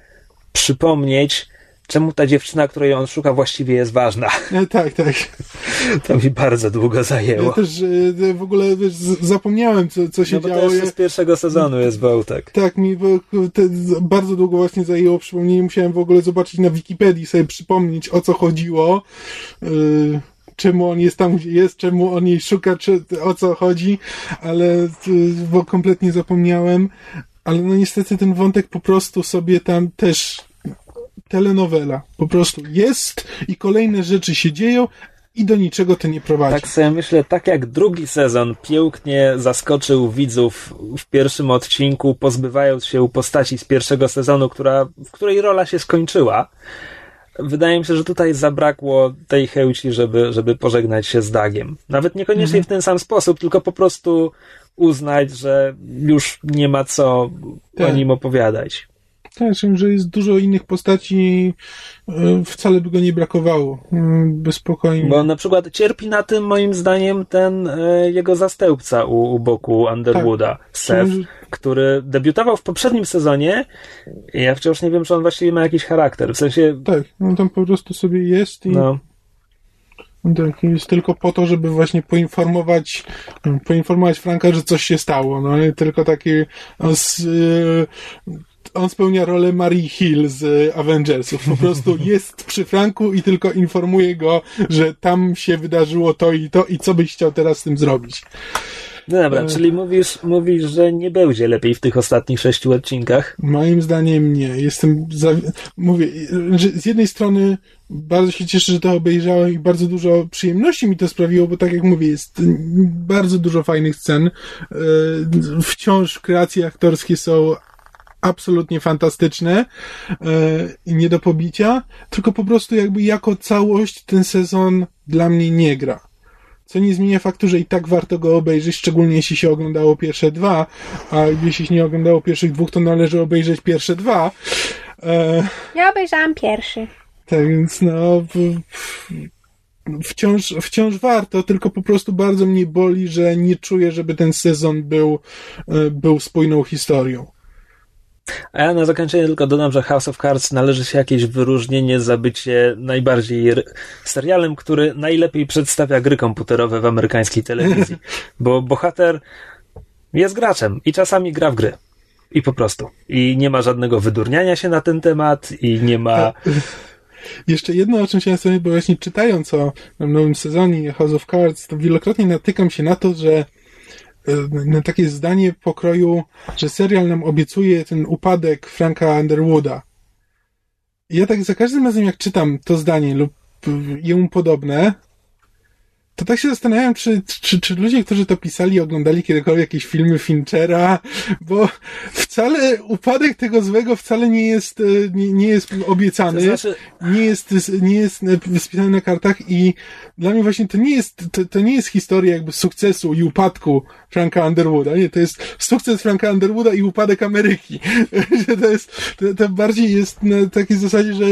przypomnieć, czemu ta dziewczyna, której on szuka, właściwie jest ważna. [LAUGHS] E, tak, tak. To mi bardzo długo zajęło. Ja też e, w ogóle wiesz, zapomniałem, co, co się no bo działo. To z pierwszego sezonu jest Wałtek. Tak, mi bardzo długo właśnie zajęło przypomnienie. Musiałem w ogóle zobaczyć na Wikipedii, sobie przypomnieć, o co chodziło. Yy czemu on jest tam, gdzie jest, czemu on jej szuka, czy, o co chodzi, ale bo kompletnie zapomniałem. Ale no niestety ten wątek po prostu sobie tam też telenowela. Po prostu jest i kolejne rzeczy się dzieją i do niczego to nie prowadzi. Tak sobie myślę, tak jak drugi sezon pięknie zaskoczył widzów w pierwszym odcinku, pozbywając się postaci z pierwszego sezonu, która, w której rola się skończyła. Wydaje mi się, że tutaj zabrakło tej chęci, żeby, żeby pożegnać się z Dagiem. Nawet niekoniecznie mhm. w ten sam sposób, tylko po prostu uznać, że już nie ma co tak. o nim opowiadać. Tak, że jest dużo innych postaci, e, wcale by go nie brakowało. E, by spokojnie. Bo na przykład cierpi na tym, moim zdaniem, ten e, jego zastępca u, u boku Underwooda, tak. Seth, który debiutował w poprzednim sezonie ja wciąż nie wiem, czy on właściwie ma jakiś charakter. W sensie. Tak, on tam po prostu sobie jest i. No. Tak, jest tylko po to, żeby właśnie poinformować, poinformować Franka, że coś się stało. No, tylko taki z, on spełnia rolę Marie Hill z Avengersów. Po prostu [LAUGHS] jest przy Franku i tylko informuje go, że tam się wydarzyło to i to i co byś chciał teraz z tym zrobić. No dobra, e... czyli mówisz, mówisz, że nie będzie lepiej w tych ostatnich sześciu odcinkach? Moim zdaniem nie. Jestem, za... mówię, że z jednej strony bardzo się cieszę, że to obejrzałem i bardzo dużo przyjemności mi to sprawiło, bo tak jak mówię, jest bardzo dużo fajnych scen. E, wciąż kreacje aktorskie są absolutnie fantastyczne e, i nie do pobicia, tylko po prostu jakby jako całość ten sezon dla mnie nie gra. Co nie zmienia faktu, że i tak warto go obejrzeć, szczególnie jeśli się oglądało pierwsze dwa, a jeśli się nie oglądało pierwszych dwóch, to należy obejrzeć pierwsze dwa. E... Ja obejrzałam pierwszy. Tak więc no, wciąż, wciąż warto, tylko po prostu bardzo mnie boli, że nie czuję, żeby ten sezon był, e, był spójną historią. A ja na zakończenie tylko dodam, że House of Cards należy się jakieś wyróżnienie za bycie najbardziej serialem, który najlepiej przedstawia gry komputerowe w amerykańskiej telewizji. [LAUGHS] Bo bohater jest graczem i czasami gra w gry. I po prostu. I nie ma żadnego wydurniania się na ten temat i nie ma... [LAUGHS] Jeszcze jedno, o czym chciałem sobie, bo właśnie czytając o nowym sezonie House of Cards, to wielokrotnie natykam się na to, że takie zdanie pokroju, że serial nam obiecuje ten upadek Franka Underwooda. Ja tak za każdym razem, jak czytam to zdanie lub jemu podobne, to tak się zastanawiam, czy, czy, czy ludzie, którzy to pisali, oglądali kiedykolwiek jakieś filmy Finchera, bo wcale upadek tego złego wcale nie jest, e, nie, nie jest obiecany, to znaczy... nie jest, nie jest wpisany na kartach i dla mnie właśnie to nie jest, to, to nie jest historia jakby sukcesu i upadku Franka Underwooda, nie, to jest sukces Franka Underwooda i upadek Ameryki. [LAUGHS] to jest, to, to bardziej jest na takiej zasadzie, że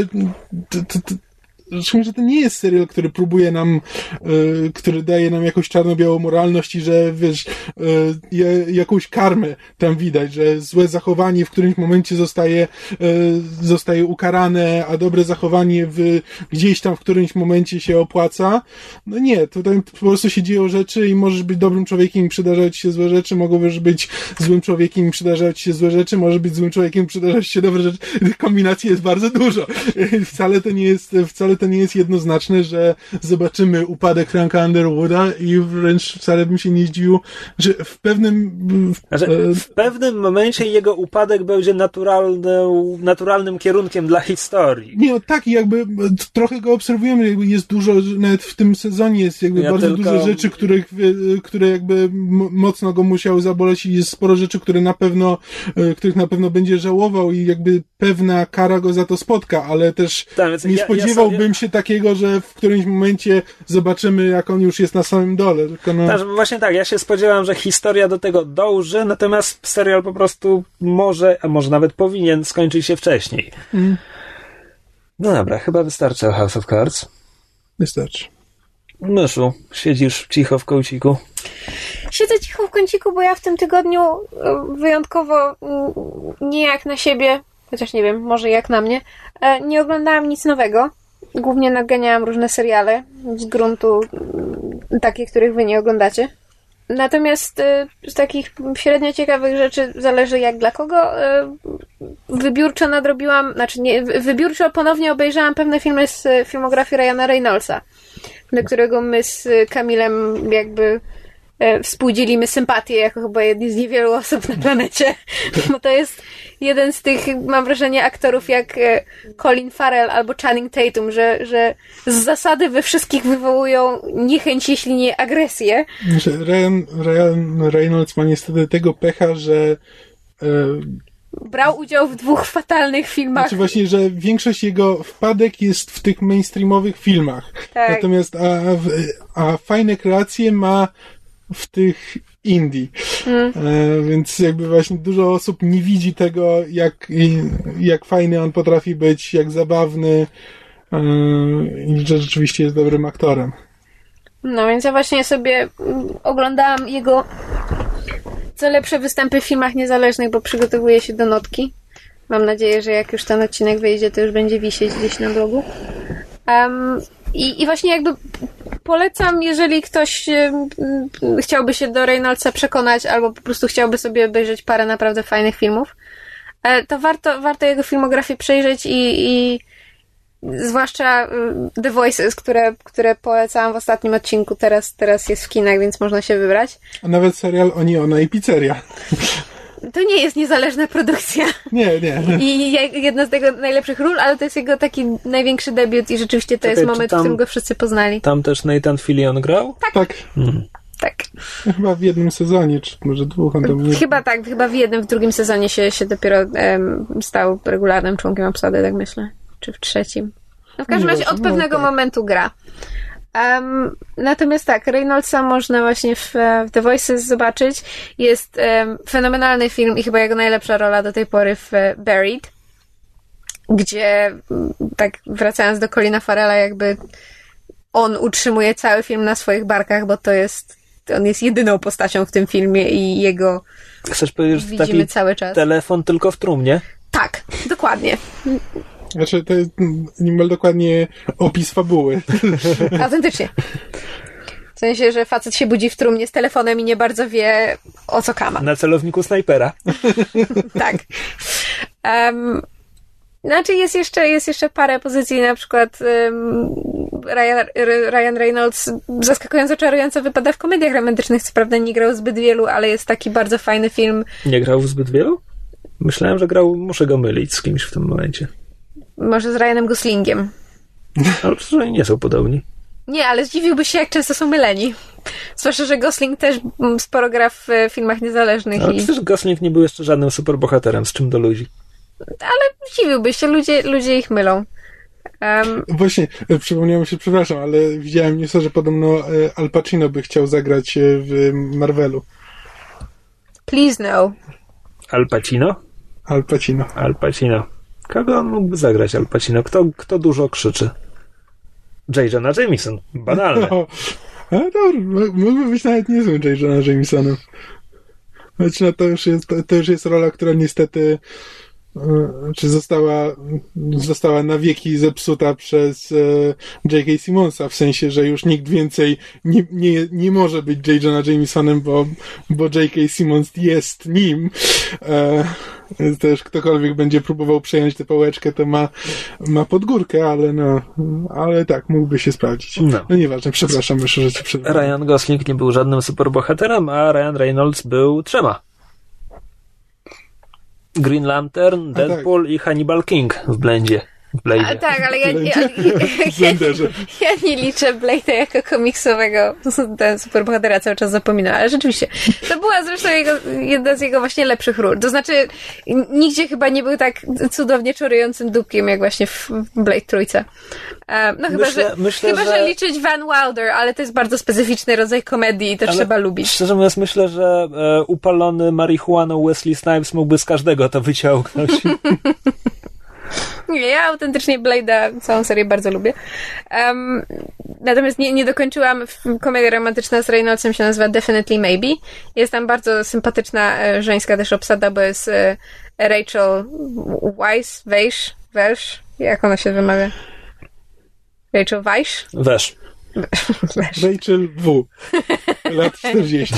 to, to, Zresztą, że to nie jest serial, który próbuje nam, y, który daje nam jakąś czarno-białą moralność i że, wiesz, y, jakąś karmę tam widać, że złe zachowanie w którymś momencie zostaje, y, zostaje ukarane, a dobre zachowanie w, gdzieś tam w którymś momencie się opłaca. No nie, tutaj po prostu się dzieją rzeczy i możesz być dobrym człowiekiem i przydarzać się złe rzeczy, mogą być złym człowiekiem i przydarzać się złe rzeczy, może być złym człowiekiem i przydarzać się dobre rzeczy. Kombinacji jest bardzo dużo. [LAUGHS] Wcale to nie jest, wcale to nie jest jednoznaczne, że zobaczymy upadek Franka Underwooda i wręcz wcale bym się nie zdziwił, że w pewnym... W, znaczy, w pewnym momencie jego upadek będzie naturalną, naturalnym kierunkiem dla historii. Nie, no tak, jakby trochę go obserwujemy, jakby jest dużo, nawet w tym sezonie jest jakby ja bardzo tylko... dużo rzeczy, których, które jakby mocno go musiały zaboleć i jest sporo rzeczy, które na pewno, e, których na pewno będzie żałował i jakby pewna kara go za to spotka, ale też tak, nie ja, spodziewałbym sobie... się takiego, że w którymś momencie zobaczymy, jak on już jest na samym dole. Tylko no... tak, właśnie tak, ja się spodziewam, że historia do tego dąży, natomiast serial po prostu może, a może nawet powinien skończyć się wcześniej. Mm. No dobra, chyba wystarczy o House of Cards. Wystarczy. Myszu, siedzisz cicho w kąciku. Siedzę cicho w kąciku, bo ja w tym tygodniu e, wyjątkowo mm, nie jak na siebie, chociaż nie wiem, może jak na mnie, e, nie oglądałam nic nowego. Głównie naganiałam różne seriale z gruntu, mm, takie, których wy nie oglądacie. Natomiast e, z takich średnio ciekawych rzeczy zależy jak dla kogo. Wybiórczo nadrobiłam, znaczy nie, wybiórczo ponownie obejrzałam pewne filmy z filmografii Ryana Reynoldsa, do którego my z Kamilem jakby współdzielimy sympatię jako chyba jedni z niewielu osób na planecie, [LAUGHS] bo to jest jeden z tych, mam wrażenie, aktorów jak e, Colin Farrell albo Channing Tatum, że, że z zasady we wszystkich wywołują niechęć, jeśli nie agresję. Ryan, Ryan Reynolds ma niestety tego pecha, że e, brał udział w dwóch fatalnych filmach. Znaczy właśnie, że większość jego wpadek jest w tych mainstreamowych filmach. Tak. Natomiast a, a fajne kreacje ma w tych indie. Mm. E, więc jakby właśnie dużo osób nie widzi tego, jak, jak fajny on potrafi być, jak zabawny e, i że rzeczywiście jest dobrym aktorem. No więc ja właśnie sobie oglądałam jego co lepsze występy w filmach niezależnych, bo przygotowuję się do notki. Mam nadzieję, że jak już ten odcinek wyjdzie, to już będzie wisieć gdzieś na blogu. Um, i, I właśnie jakby polecam, jeżeli ktoś chciałby się do Reynoldsa przekonać, albo po prostu chciałby sobie obejrzeć parę naprawdę fajnych filmów, e, to warto, warto jego filmografię przejrzeć i, i zwłaszcza The Voices, które, które polecałam w ostatnim odcinku, teraz, teraz jest w kinach, więc można się wybrać. A nawet serial Oni, Ona i Pizzeria. To nie jest niezależna produkcja. Nie, nie. I jedna z jego najlepszych ról, ale to jest jego taki największy debiut i rzeczywiście to Czekaj, jest moment, tam, w którym go wszyscy poznali. Tam też Nathan Fillion grał? Tak. Tak. Hmm. tak. Chyba w jednym sezonie, czy może dwóch. On. Chyba tak, chyba w jednym, w drugim sezonie się, się dopiero um, stał regularnym członkiem obsady, tak myślę. Czy w trzecim. No w każdym razie od no pewnego tak. momentu gra. Um, natomiast tak, Reynoldsa można właśnie w, w The Voices zobaczyć. Jest um, fenomenalny film i chyba jego najlepsza rola do tej pory w Buried, gdzie tak wracając do Colina Farela, jakby on utrzymuje cały film na swoich barkach, bo to jest on jest jedyną postacią w tym filmie i jego Chcesz powiedzieć, że widzimy cały czas. telefon tylko w trumnie? Tak, dokładnie. Znaczy, to jest niemal dokładnie opis fabuły. [LAUGHS] Autentycznie. W sensie, że facet się budzi w trumnie z telefonem i nie bardzo wie, o co kama. Na celowniku snajpera. [LAUGHS] tak. Um, znaczy jest jeszcze, jest jeszcze parę pozycji, na przykład um, Ryan, Ryan Reynolds zaskakująco czarująco wypada w komediach romantycznych, co prawda nie grał zbyt wielu, ale jest taki bardzo fajny film. Nie grał zbyt wielu? Myślałem, że grał, muszę go mylić z kimś w tym momencie. Może z Ryanem Goslingiem. Ale przecież oni nie są podobni. Nie, ale zdziwiłbyś się, jak często są myleni. Zwłaszcza, że Gosling też mm, sporo gra w e, filmach niezależnych. Ale i... przecież Gosling nie był jeszcze żadnym superbohaterem, z czym do ludzi. Ale zdziwiłbyś się, ludzie, ludzie ich mylą. Um... Właśnie, e, przypomniało mi się, przepraszam, ale widziałem nieco, że podobno e, Al Pacino by chciał zagrać w Marvelu. Please no. Al Pacino? Al Pacino. Al Pacino. Kogo on mógłby zagrać Al Pacino? Kto, kto dużo krzyczy? J. Jonah Jameson. Banalne. No, ale dobra, mógłby być nawet niezłym J. Jonah Jamesonem. Znaczy, no to już jest, to, już jest rola, która niestety czy została, została na wieki zepsuta przez e, J.K. Simonsa, w sensie, że już nikt więcej nie, nie, nie może być J. Jonah Jamesonem, bo, bo J.K. Simmons jest nim. E, też ktokolwiek będzie próbował przejąć tę pałeczkę, to ma, ma podgórkę, ale no, ale tak, mógłby się sprawdzić. No. No nieważne, przepraszam, myślę, że ci przerwałem. Ryan Gosling nie był żadnym superbohaterem, a Ryan Reynolds był trzema. Green Lantern, tak. Deadpool i Hannibal King w blendzie. A, Blade'ie. tak, ale ja, [LAUGHS] ja, [LAUGHS] ja, ja nie liczę Blade'a jako komiksowego ten superbohatera cały czas zapominam, ale rzeczywiście. To była zresztą jego, jedna z jego właśnie lepszych ról. To znaczy, nigdzie chyba nie był tak cudownie czorującym dupkiem, jak właśnie w Blade Trójce. E, No chyba, Myślę- że, myślę, chyba, że... że- liczyć Van Wilder, ale to jest bardzo specyficzny rodzaj komedii i to Ale trzeba lubić. Szczerze mówiąc, myślę, że e, upalony marihuaną Wesley Snipes mógłby z każdego to wyciągnąć. [LAUGHS] Nie, ja autentycznie Blade'a, całą serię bardzo lubię. Um, natomiast nie, nie dokończyłam. Komedia romantyczna z Reynoldsem się nazywa Definitely Maybe. Jest tam bardzo sympatyczna e, żeńska też obsada, bo jest e, Rachel Weisz, Weisz, Welsh, jak ona się wymawia? Rachel Weisz? Weisz. [LAUGHS] Rachel W. Lat 40.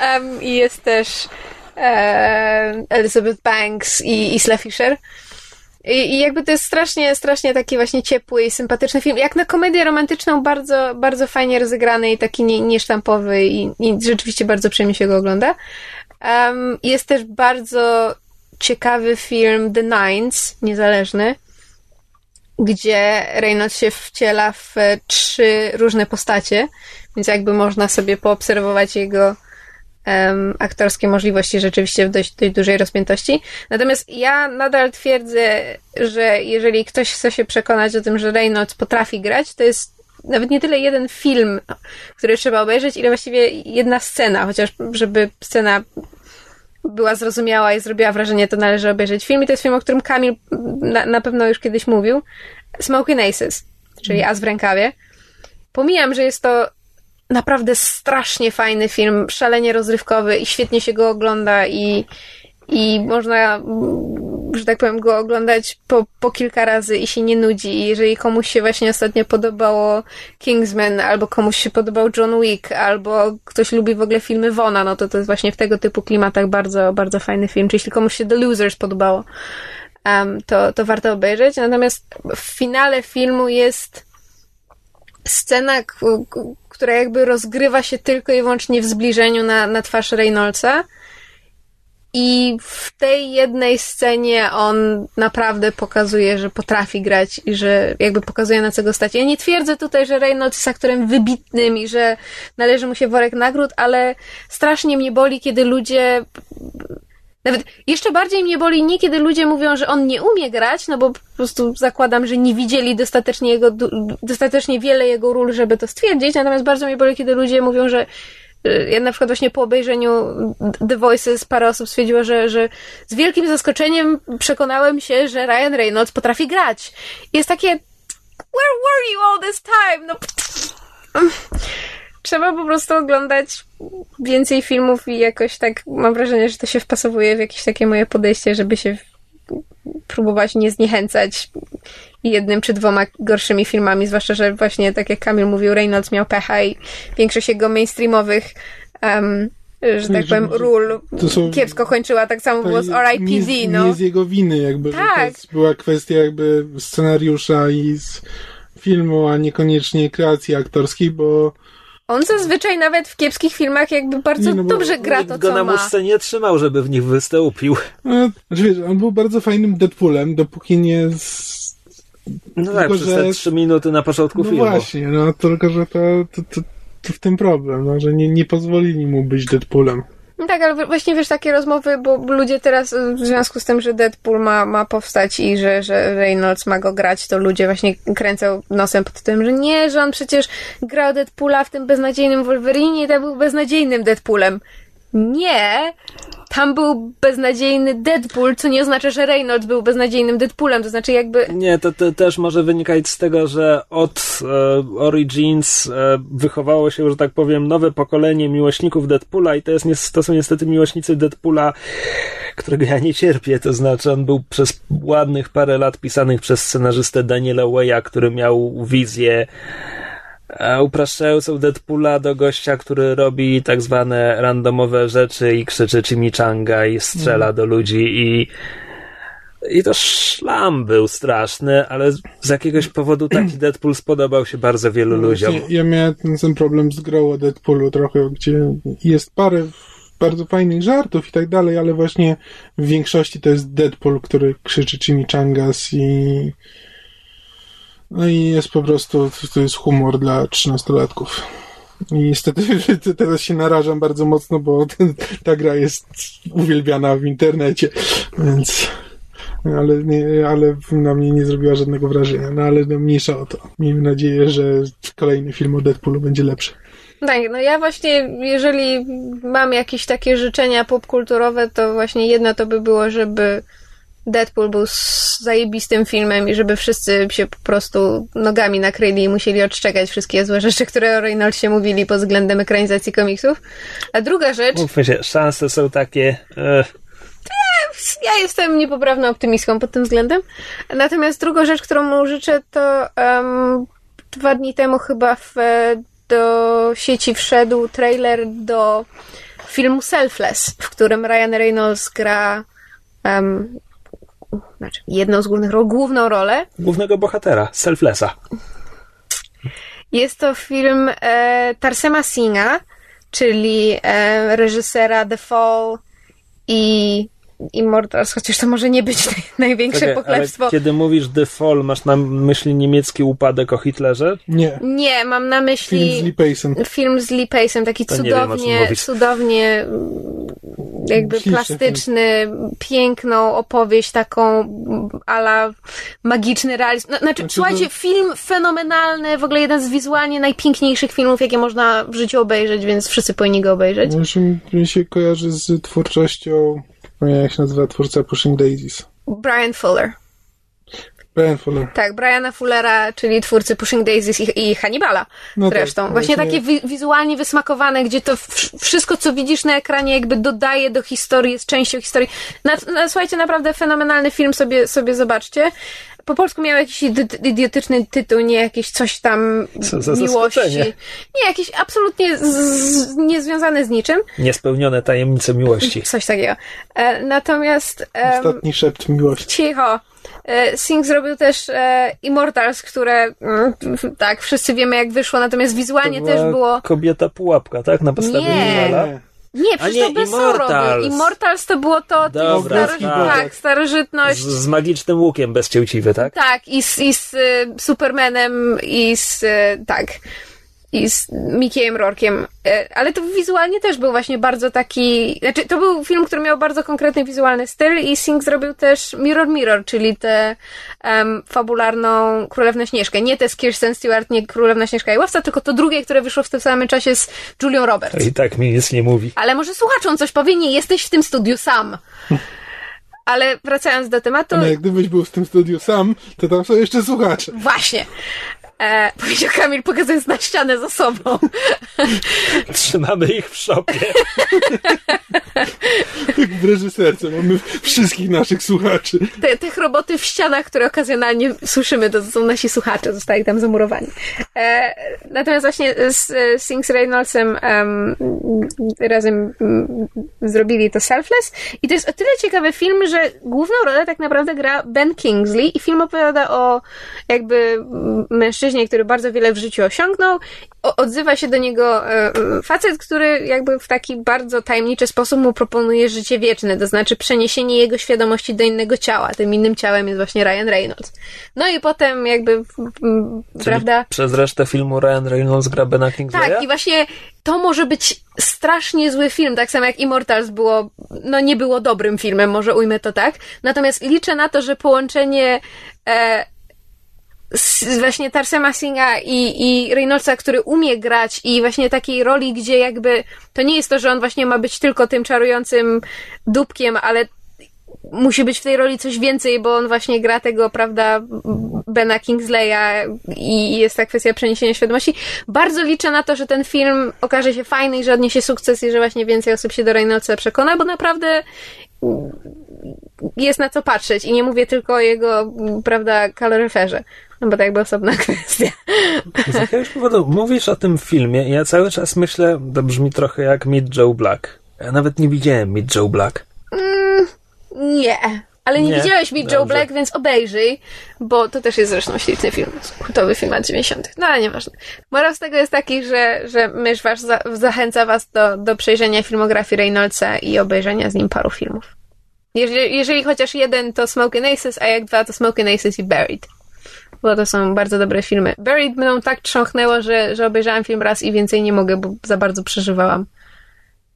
Um, [LAUGHS] I jest też e, Elizabeth Banks i Isla Fisher. I, I jakby to jest strasznie, strasznie taki właśnie ciepły i sympatyczny film. Jak na komedię romantyczną bardzo, bardzo fajnie rozegrany i taki nie, niesztampowy i, i rzeczywiście bardzo przyjemnie się go ogląda. Um, jest też bardzo ciekawy film The Nines, niezależny, gdzie Reynolds się wciela w trzy różne postacie, więc jakby można sobie poobserwować jego em, aktorskie możliwości rzeczywiście w dość, dość dużej rozpiętości. Natomiast ja nadal twierdzę, że jeżeli ktoś chce się przekonać o tym, że Reynolds potrafi grać, to jest nawet nie tyle jeden film, który trzeba obejrzeć, ile właściwie jedna scena, chociaż żeby scena była zrozumiała i zrobiła wrażenie, to należy obejrzeć film. I to jest film, o którym Kamil na, na pewno już kiedyś mówił. Smoking Aces, czyli As w rękawie. Pomijam, że jest to naprawdę strasznie fajny film, szalenie rozrywkowy i świetnie się go ogląda i, i można, że tak powiem, go oglądać po, po kilka razy i się nie nudzi. I jeżeli komuś się właśnie ostatnio podobało Kingsman, albo komuś się podobał John Wick, albo ktoś lubi w ogóle filmy Wona, no to to jest właśnie w tego typu klimatach bardzo, bardzo fajny film. Czy jeśli komuś się The Losers podobało, em, to, to warto obejrzeć. Natomiast w finale filmu jest scena, która jakby rozgrywa się tylko i wyłącznie w zbliżeniu na, na twarz Reynoldsa. I w tej jednej scenie on naprawdę pokazuje, że potrafi grać i że jakby pokazuje na co go stać. Ja nie twierdzę tutaj, że Reynolds jest aktorem wybitnym i że należy mu się worek nagród, ale strasznie mnie boli, kiedy ludzie nawet jeszcze bardziej mnie boli nie, kiedy ludzie mówią, że on nie umie grać, no bo po prostu zakładam, że nie widzieli dostatecznie, jego, dostatecznie wiele jego ról, żeby to stwierdzić. Natomiast bardzo mnie boli, kiedy ludzie mówią, że y, ja na przykład właśnie po obejrzeniu The Voices parę osób stwierdziło, że, że z wielkim zaskoczeniem przekonałem się, że Ryan Reynolds potrafi grać. Jest takie Where were you all this time? No, trzeba po prostu oglądać więcej filmów i jakoś tak mam wrażenie, że to się wpasowuje w jakieś takie moje podejście, żeby się próbować nie zniechęcać jednym czy dwoma gorszymi filmami, zwłaszcza, że właśnie tak jak Kamil mówił, Reynolds miał pecha i większość jego mainstreamowych um, że tak powiem, ról są- kiepsko kończyła, tak samo było z nie, R.I.P.D., z- no. nie z jego winy, jakby. Tak. To była kwestia jakby scenariusza i z filmu, a niekoniecznie kreacji aktorskiej, bo On zazwyczaj nawet w kiepskich filmach jakby bardzo Nie, no dobrze gra Nikt to, go co na ma. muszce nie trzymał, żeby w nich wystąpił. no, znaczy wiesz, on był bardzo fajnym Deadpoolem, dopóki nie z... No tak, Tylko, przez że- te trzy minuty na początku No filmu. właśnie, no tylko, że to, to, to, to w tym problem, no, że nie, nie pozwolili mu być Deadpoolem. No Tak, ale właśnie wiesz, takie rozmowy, bo ludzie teraz y, w związku z tym, że Deadpool ma, ma powstać i że, że Reynolds ma go grać, to ludzie właśnie kręcą nosem pod tym, że nie, że on przecież grał Deadpoola w tym beznadziejnym Wolverine i to był beznadziejnym Deadpoolem. Nie, tam był beznadziejny Deadpool, co nie oznacza, że Reynolds był beznadziejnym Deadpoolem, to znaczy jakby... Nie, to, to też może wynikać z tego, że od e, Origins e, wychowało się, że tak powiem, nowe pokolenie miłośników Deadpoola i to, jest, to są niestety miłośnicy Deadpoola, którego ja nie cierpię, to znaczy on był przez ładnych parę lat pisanych przez scenarzystę Daniela Waya, który miał wizję upraszczającą Deadpoola do gościa, który robi tak zwane randomowe rzeczy i krzyczy chimichanga i strzela mm. do ludzi i i to szlam był straszny, ale z jakiegoś powodu taki [CLEARS THROAT] Deadpool spodobał się bardzo wielu no, ludziom. Ja miałem ten sam problem z grą o Deadpoolu trochę, gdzie jest parę bardzo fajnych żartów i tak dalej, ale właśnie w większości to jest Deadpool, który krzyczy chimichangas i no i jest po prostu, to jest humor dla trzynastolatków. I niestety [LAUGHS] teraz się narażam bardzo mocno, bo [LAUGHS] ta gra jest uwielbiana w internecie, więc ale, nie, ale na mnie nie zrobiła żadnego wrażenia. No ale no, mniejsza o to. Miejmy nadzieję, że kolejny film o Deadpoolu będzie lepszy. Tak, no ja właśnie, jeżeli mam jakieś takie życzenia popkulturowe, to właśnie jedno to by było, żeby Deadpool był zajebistym filmem i żeby wszyscy się po prostu nogami nakryli i musieli odszczekać wszystkie złe rzeczy, które o Reynoldsie mówili pod względem ekranizacji komiksów. A druga rzecz... Mówmy się, szanse są takie... Ja, ja jestem niepoprawną optymistką pod tym względem. Natomiast druga rzecz, którą mu życzę, to um, dwa dni temu chyba w, do sieci wszedł trailer do filmu Selfless, w którym Ryan Reynolds gra um, znaczy jedną z głównych ról, główną rolę. Głównego bohatera, Selflessa. Jest to film e, Tarsema Singha, czyli e, reżysera The Fall i Immortals, chociaż to może nie być [LAUGHS] naj, największe Czekaj, pochlebstwo. kiedy mówisz The Fall, masz na myśli niemiecki upadek o Hitlerze? Nie. Nie, mam na myśli film z Lee Pace'em. Film z Lee Pace'em, taki to cudownie, wiem, cudownie jakby plastyczny, piękną opowieść, taką ala magiczny realizm. Znaczy, znaczy słuchajcie, to... film fenomenalny, w ogóle jeden z wizualnie najpiękniejszych filmów, jakie można w życiu obejrzeć, więc wszyscy powinni go obejrzeć. Znaczy, mi się kojarzy z twórczością, jak się nazywa twórca Pushing Daisies? Brian Fuller. Brian Fuller. Tak, Briana Fullera, czyli twórcy Pushing Daisies i, i Hannibala no tak, zresztą. Tak, właśnie takie wi wizualnie wysmakowane, gdzie to wszystko, co widzisz na ekranie jakby dodaje do historii, jest częścią historii. Na, na, słuchajcie, naprawdę fenomenalny film, sobie, sobie zobaczcie. Po polsku miał jakiś idiotyczny tytuł, nie jakieś coś tam Co miłości. Nie, jakiś absolutnie z, niezwiązany z niczym. Niespełnione tajemnice miłości. [LAUGHS] Coś takiego. E, natomiast... Ostatni szept miłości. Cicho. E, Sing zrobił też e, Immortals, które mm, tak, wszyscy wiemy jak wyszło, natomiast wizualnie też było... kobieta pułapka, tak? Na podstawie Nie. Nie, przecież nie, to bez Immortals. Immortals to było to, Dobra, starożyt, tak. tak, starożytność. Z, z, magicznym łukiem bezcięciwy, tak? Tak, i z, i z y, Supermanem, i z, y, tak i z Mickeyem Rorkiem. E, ale to wizualnie też był właśnie bardzo taki. Znaczy, to był film, który miał bardzo konkretny wizualny styl, i Sing zrobił też Mirror Mirror, czyli tę um, fabularną Królewną Śnieżkę. Nie tę z Kirsten Stewart, nie Królewna Śnieżka i Łowca, tylko to drugie, które wyszło w tym samym czasie z Julią Roberts. I tak mi nic nie mówi. Ale może słuchaczom coś powie, nie jesteś w tym studiu sam. Ale wracając do tematu. Ale gdybyś był w tym studiu sam, to tam są jeszcze słuchacze. Właśnie. E, powiedział Kamil, pokazując na ścianę za sobą. [LAUGHS] Trzymamy ich w szopie. tak [LAUGHS] w reżyserce mamy wszystkich naszych słuchaczy. Te, tych roboty w ścianach, które okazjonalnie słyszymy, to są nasi słuchacze, zostali tam zamurowani. E, natomiast właśnie z Sings Reynoldsem um, razem um, zrobili to Selfless i to jest o tyle ciekawy film, że główną rolę tak naprawdę gra Ben Kingsley i film opowiada o jakby mężczyźnie mężczyźnie, który bardzo wiele w życiu osiągnął. odzywa się do niego e, facet, który jakby w taki bardzo tajemniczy sposób mu proponuje życie wieczne, to znaczy przeniesienie jego świadomości do innego ciała. Tym innym ciałem jest właśnie Ryan Reynolds. No i potem jakby, prawda? Przez resztę filmu Ryan Reynolds gra Bena Kingsleya? Tak, i właśnie to może być strasznie zły film, tak samo jak Immortals było, no nie było dobrym filmem, może ujmę to tak. Natomiast liczę na to, że połączenie e, właśnie Tarsema Singha i, i Reynoldsa, który umie grać i właśnie takiej roli, gdzie jakby to nie jest to, że on właśnie ma być tylko tym czarującym dupkiem, ale musi być w tej roli coś więcej, bo on właśnie gra tego, prawda, Bena Kingsleya i jest ta kwestia przeniesienia świadomości. Bardzo liczę na to, że ten film okaże się fajny i że odniesie sukces i że właśnie więcej osób się do Reynoldsa przekona, bo naprawdę jest na co patrzeć i nie mówię tylko o jego, prawda, kaloryferze. No bo to jakby osobna [LAUGHS] kwestia. Z jakiegoś powodu mówisz o tym filmie i ja cały czas myślę, to brzmi trochę jak Meet Joe Black. Ja nawet nie widziałem Meet Joe Black. Mm, nie. Ale nie, nie, widziałeś Meet Joe Black, więc obejrzyj, bo to też jest zresztą świetny film. Kultowy film lat 90. No ale nieważne. Moral z tego jest taki, że, że mysz was za, zachęca was do, do przejrzenia filmografii Reynoldsa i obejrzenia z nim paru filmów. Jeżeli, jeżeli chociaż jeden to Smoke Aces, a jak dwa to Smoke Aces i Buried. Bo to są bardzo dobre filmy. Buried mną tak trząchnęło, że, że obejrzałam film raz i więcej nie mogę, bo za bardzo przeżywałam.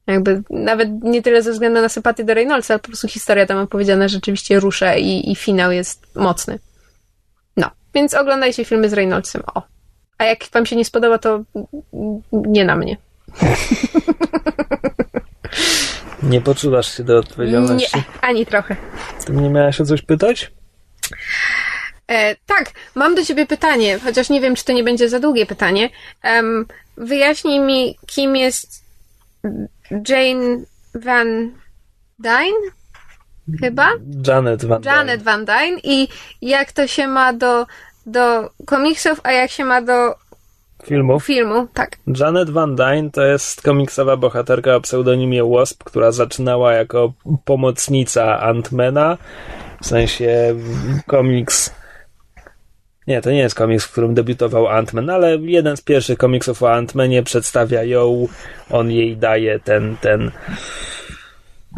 Jakby nawet nie tyle ze względu na sympatię do Reynoldsa, ale po prostu historia tam opowiedziana rzeczywiście rusza i, i finał jest mocny. No, więc oglądajcie filmy z Reynoldsem. O. A jak wam się nie spodoba, to nie na mnie. [LAUGHS] Nie poczuwasz się do odpowiedzialności? Nie, ani trochę. Ty mnie miałaś o coś pytać? E, tak, mam do ciebie pytanie, chociaż nie wiem, czy to nie będzie za długie pytanie. Um, wyjaśnij mi, kim jest Jane Van Dyne? Chyba? Janet Van Dyne. Janet Van Dyne i jak to się ma do, do komiksów, a jak się ma do filmu. Filmu, tak. Janet Van Dyne to jest komiksowa bohaterka o pseudonimie Wasp, która zaczynała jako pomocnica Antmana, w sensie komiks nie, to nie jest komiks, w którym debiutował Ant-Man, ale jeden z pierwszych komiksów o Ant-Manie przedstawia ją, on jej daje ten, ten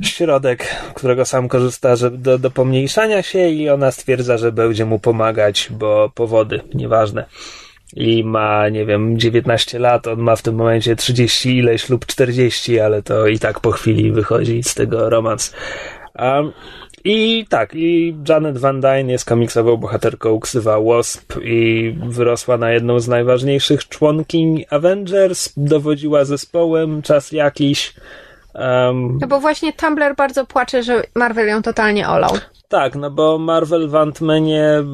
środek, którego sam korzysta żeby do, do pomniejszania się i ona stwierdza, że będzie mu pomagać, bo powody, nieważne. I ma, nie wiem, 19 lat, on ma w tym momencie 30 ileś lub 40, ale to i tak po chwili wychodzi z tego romans. Um, i tak, i Janet Van Dyne jest komiksową bohaterką ksywa Wasp i wyrosła na jedną z najważniejszych członkiń Avengers, dowodziła zespołem czas jakiś. Um, no bo właśnie Tumblr bardzo płacze, że Marvel ją totalnie olał. Tak, no bo Marvel w Ant-Manie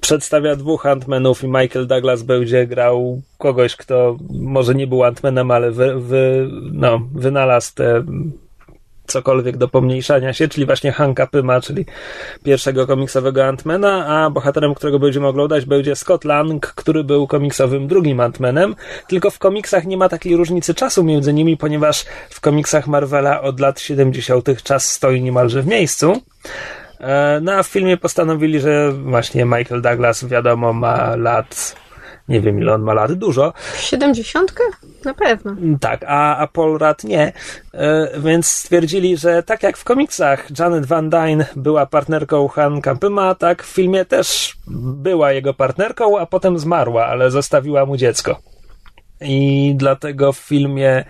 przedstawia dwóch Ant-Manów i Michael Douglas będzie grał kogoś, kto może nie był Ant-Manem, ale wy, wy, no, wynalazł te cokolwiek do pomniejszania się, czyli właśnie Hanka Pyma, czyli pierwszego komiksowego Antmana, a bohaterem, którego będziemy oglądać, będzie Scott Lang, który był komiksowym drugim Antmanem, tylko w komiksach nie ma takiej różnicy czasu między nimi, ponieważ w komiksach Marvela od lat 70. czas stoi niemalże w miejscu. E, no a w filmie postanowili, że właśnie Michael Douglas, wiadomo, ma lat nie wiem ile on ma lat, dużo. Siedemdziesiątkę? Na pewno. Tak, a, a Paul Rudd nie. E, więc stwierdzili, że tak jak w komiksach Janet Van Dyne była partnerką Hanka Pyma, tak w filmie też była jego partnerką, a potem zmarła, ale zostawiła mu dziecko. I dlatego w filmie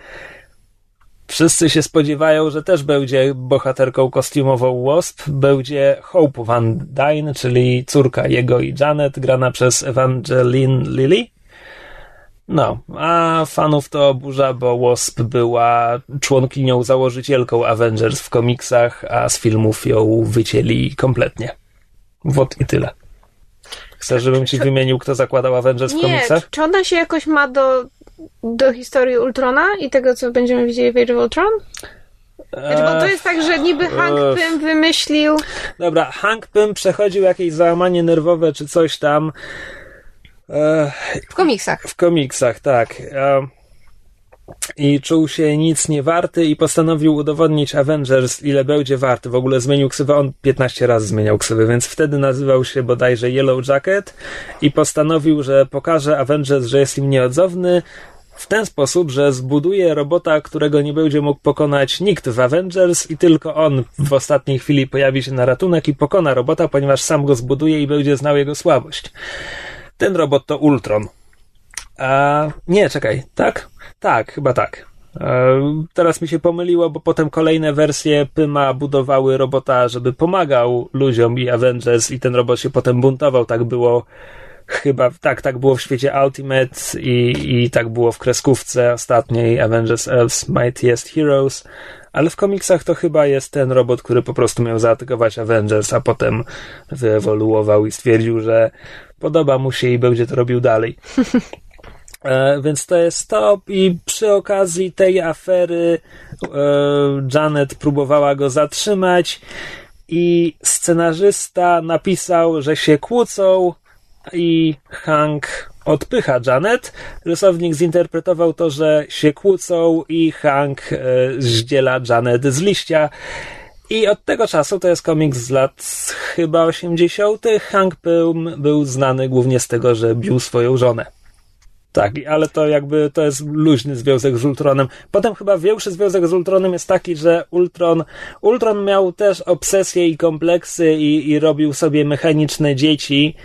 Wszyscy się spodziewają, że też będzie bohaterką kostiumową Wasp, będzie Hope Van Dyne, czyli córka jego i Janet, grana przez Evangeline Lilly. No, a fanów to oburza, bo Wasp była członkinią, założycielką Avengers w komiksach, a z filmów ją wycięli kompletnie. Wot i tyle. Chcesz, żebym ci wymienił, kto zakładał Avengers w nie, komiksach? Czy ona się jakoś ma do do historii Ultrona i tego, co będziemy widzieli w Age of Ultron? Znaczy, bo to jest tak, że niby Hank Pym wymyślił... Dobra, Hank Pym przechodził jakieś załamanie nerwowe czy coś tam. W komiksach. W komiksach, tak. I czuł się nic nie warty i postanowił udowodnić Avengers, ile będzie warty. W ogóle zmienił ksywę, on 15 razy zmieniał ksywę, więc wtedy nazywał się bodajże Yellow Jacket i postanowił, że pokaże Avengers, że jest im nieodzowny, w ten sposób, że zbuduje robota, którego nie będzie mógł pokonać nikt w Avengers i tylko on w ostatniej chwili pojawi się na ratunek i pokona robota, ponieważ sam go zbuduje i będzie znał jego słabość. Ten robot to Ultron. A nie, czekaj, tak? Tak, chyba tak. E, teraz mi się pomyliło, bo potem kolejne wersje Pyma budowały robota, żeby pomagał ludziom i Avengers i ten robot się potem buntował. Tak było chyba, tak, tak było w świecie Ultimate i, i tak było w kreskówce ostatniej Avengers Earth's Mightiest Heroes, ale w komiksach to chyba jest ten robot, który po prostu miał zaatakować Avengers, a potem wyewoluował i stwierdził, że podoba mu się i będzie to robił dalej. [LAUGHS] E, więc to jest to i przy okazji tej afery e, Janet próbowała go zatrzymać i scenarzysta napisał, że się kłócą i Hank odpycha Janet. Rysownik zinterpretował to, że się kłócą i Hank e, zdziela Janet z liścia. I od tego czasu, to jest komiks z lat chyba 80., Hank Pym był znany głównie z tego, że bił swoją żonę. Tak, ale to jakby to jest luźny związek z Ultronem. Potem chyba większy związek z Ultronem jest taki, że Ultron, Ultron miał też obsesje i kompleksy i, i robił sobie mechaniczne dzieci.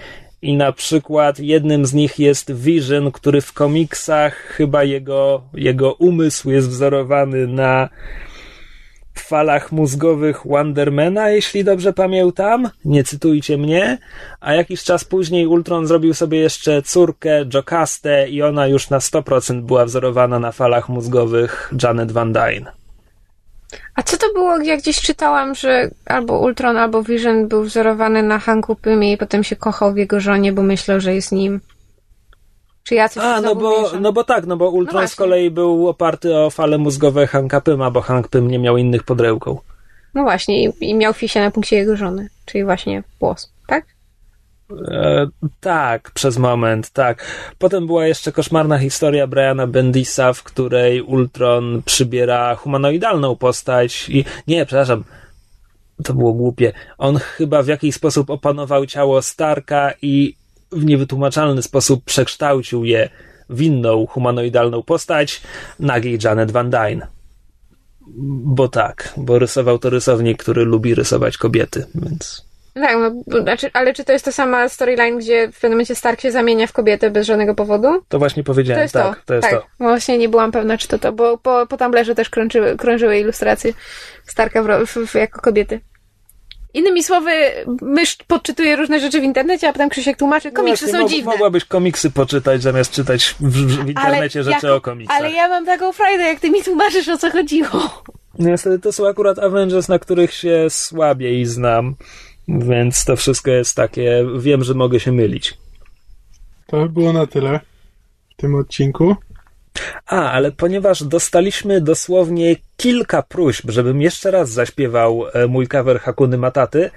I na przykład jednym z nich jest Vision, który w komiksach chyba jego, jego umysł jest wzorowany na falach mózgowych Wondermana, jeśli dobrze pamiętam. Nie cytujcie mnie. A jakiś czas później Ultron zrobił sobie jeszcze córkę Jocastę i ona już na 100% była wzorowana na falach mózgowych Janet Van Dyne. A co to było, jak gdzieś czytałam, że albo Ultron, albo Vision był wzorowany na Hanku Pymie i potem się kochał w jego żonie, bo myślał, że jest nim. Czy ja coś A, no bo, no bo tak, no bo Ultron no z kolei był oparty o fale mózgowe Hanka Pyma, bo Hank Pym nie miał innych podrełką. No właśnie, i, i miał fisia na punkcie jego żony, czyli właśnie włos, tak? E, tak, przez moment, tak. Potem była jeszcze koszmarna historia Briana Bendisa, w której Ultron przybiera humanoidalną postać i nie, przepraszam, to było głupie. On chyba w jakiś sposób opanował ciało Starka i w niewytłumaczalny sposób przekształcił je w inną humanoidalną postać, nagiej Janet Van Dyne. Bo tak, bo rysował to rysownik, który lubi rysować kobiety, więc... Tak, no, znaczy, ale czy to jest ta sama storyline, gdzie w pewnym momencie Stark się zamienia w kobietę bez żadnego powodu? To właśnie powiedziałem, to jest tak, to, to jest tak. to. Właśnie nie byłam pewna, czy to to, bo po, po Tumblerze też krążyły, krążyły ilustracje Starka w, w, w, jako kobiety. Innymi słowy, mysz podczytuje różne rzeczy w internecie, a potem Krzysiek tłumaczy, komiksy no, są dziwne. Mogłabyś komiksy poczytać, zamiast czytać w, w internecie ale rzeczy jako, o komiksach. Ale ja mam taką frajdę, jak ty mi tłumaczysz, o co chodziło. Niestety to są akurat Avengers, na których się słabiej znam, więc to wszystko jest takie, wiem, że mogę się mylić. To by było na tyle w tym odcinku. A, ale ponieważ dostaliśmy dosłownie kilka próśb, żebym jeszcze raz zaśpiewał e, mój cover Hakuny Mataty,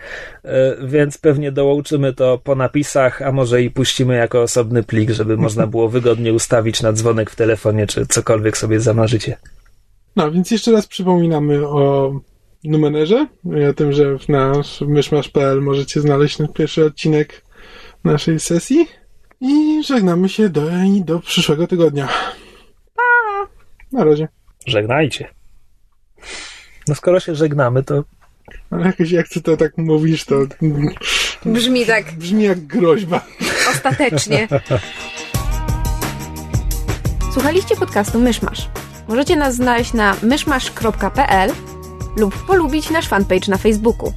e, więc pewnie dołączymy to po napisach, a może i puścimy jako osobny plik, żeby można było [LAUGHS] wygodnie ustawić na dzwonek w telefonie, czy cokolwiek sobie zamarzycie. No, więc jeszcze raz przypominamy o numerze i o tym, że na myszmasz.pl możecie znaleźć ten pierwszy odcinek naszej sesji i żegnamy się do, do przyszłego tygodnia. Na razie. Żegnajcie. No skoro się żegnamy, to... Ale jakoś jak ty to tak mówisz, to... Brzmi tak. Brzmi jak groźba. Ostatecznie. Słuchaliście podcastu Myszmasz. Możecie nas znaleźć na myszmasz.pl lub polubić nasz fanpage na Facebooku.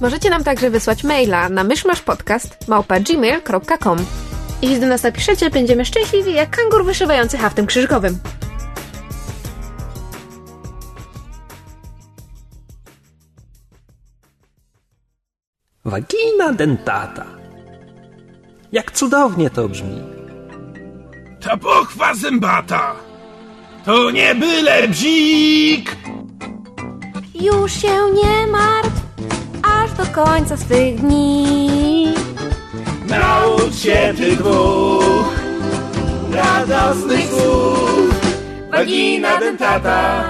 Możecie nam także wysłać maila na myszmaszpodcast.gmail.com Jeśli do nas napiszecie, będziemy szczęśliwi jak kangur wyszywający haftem krzyżkowym. Vagina dentata. Jak cudownie to brzmi. Ta pochwa zębata to nie byle bzik. Już się nie martw, aż do końca swych dni. Naucz się tych dwóch radosnych słów. Vagina dentata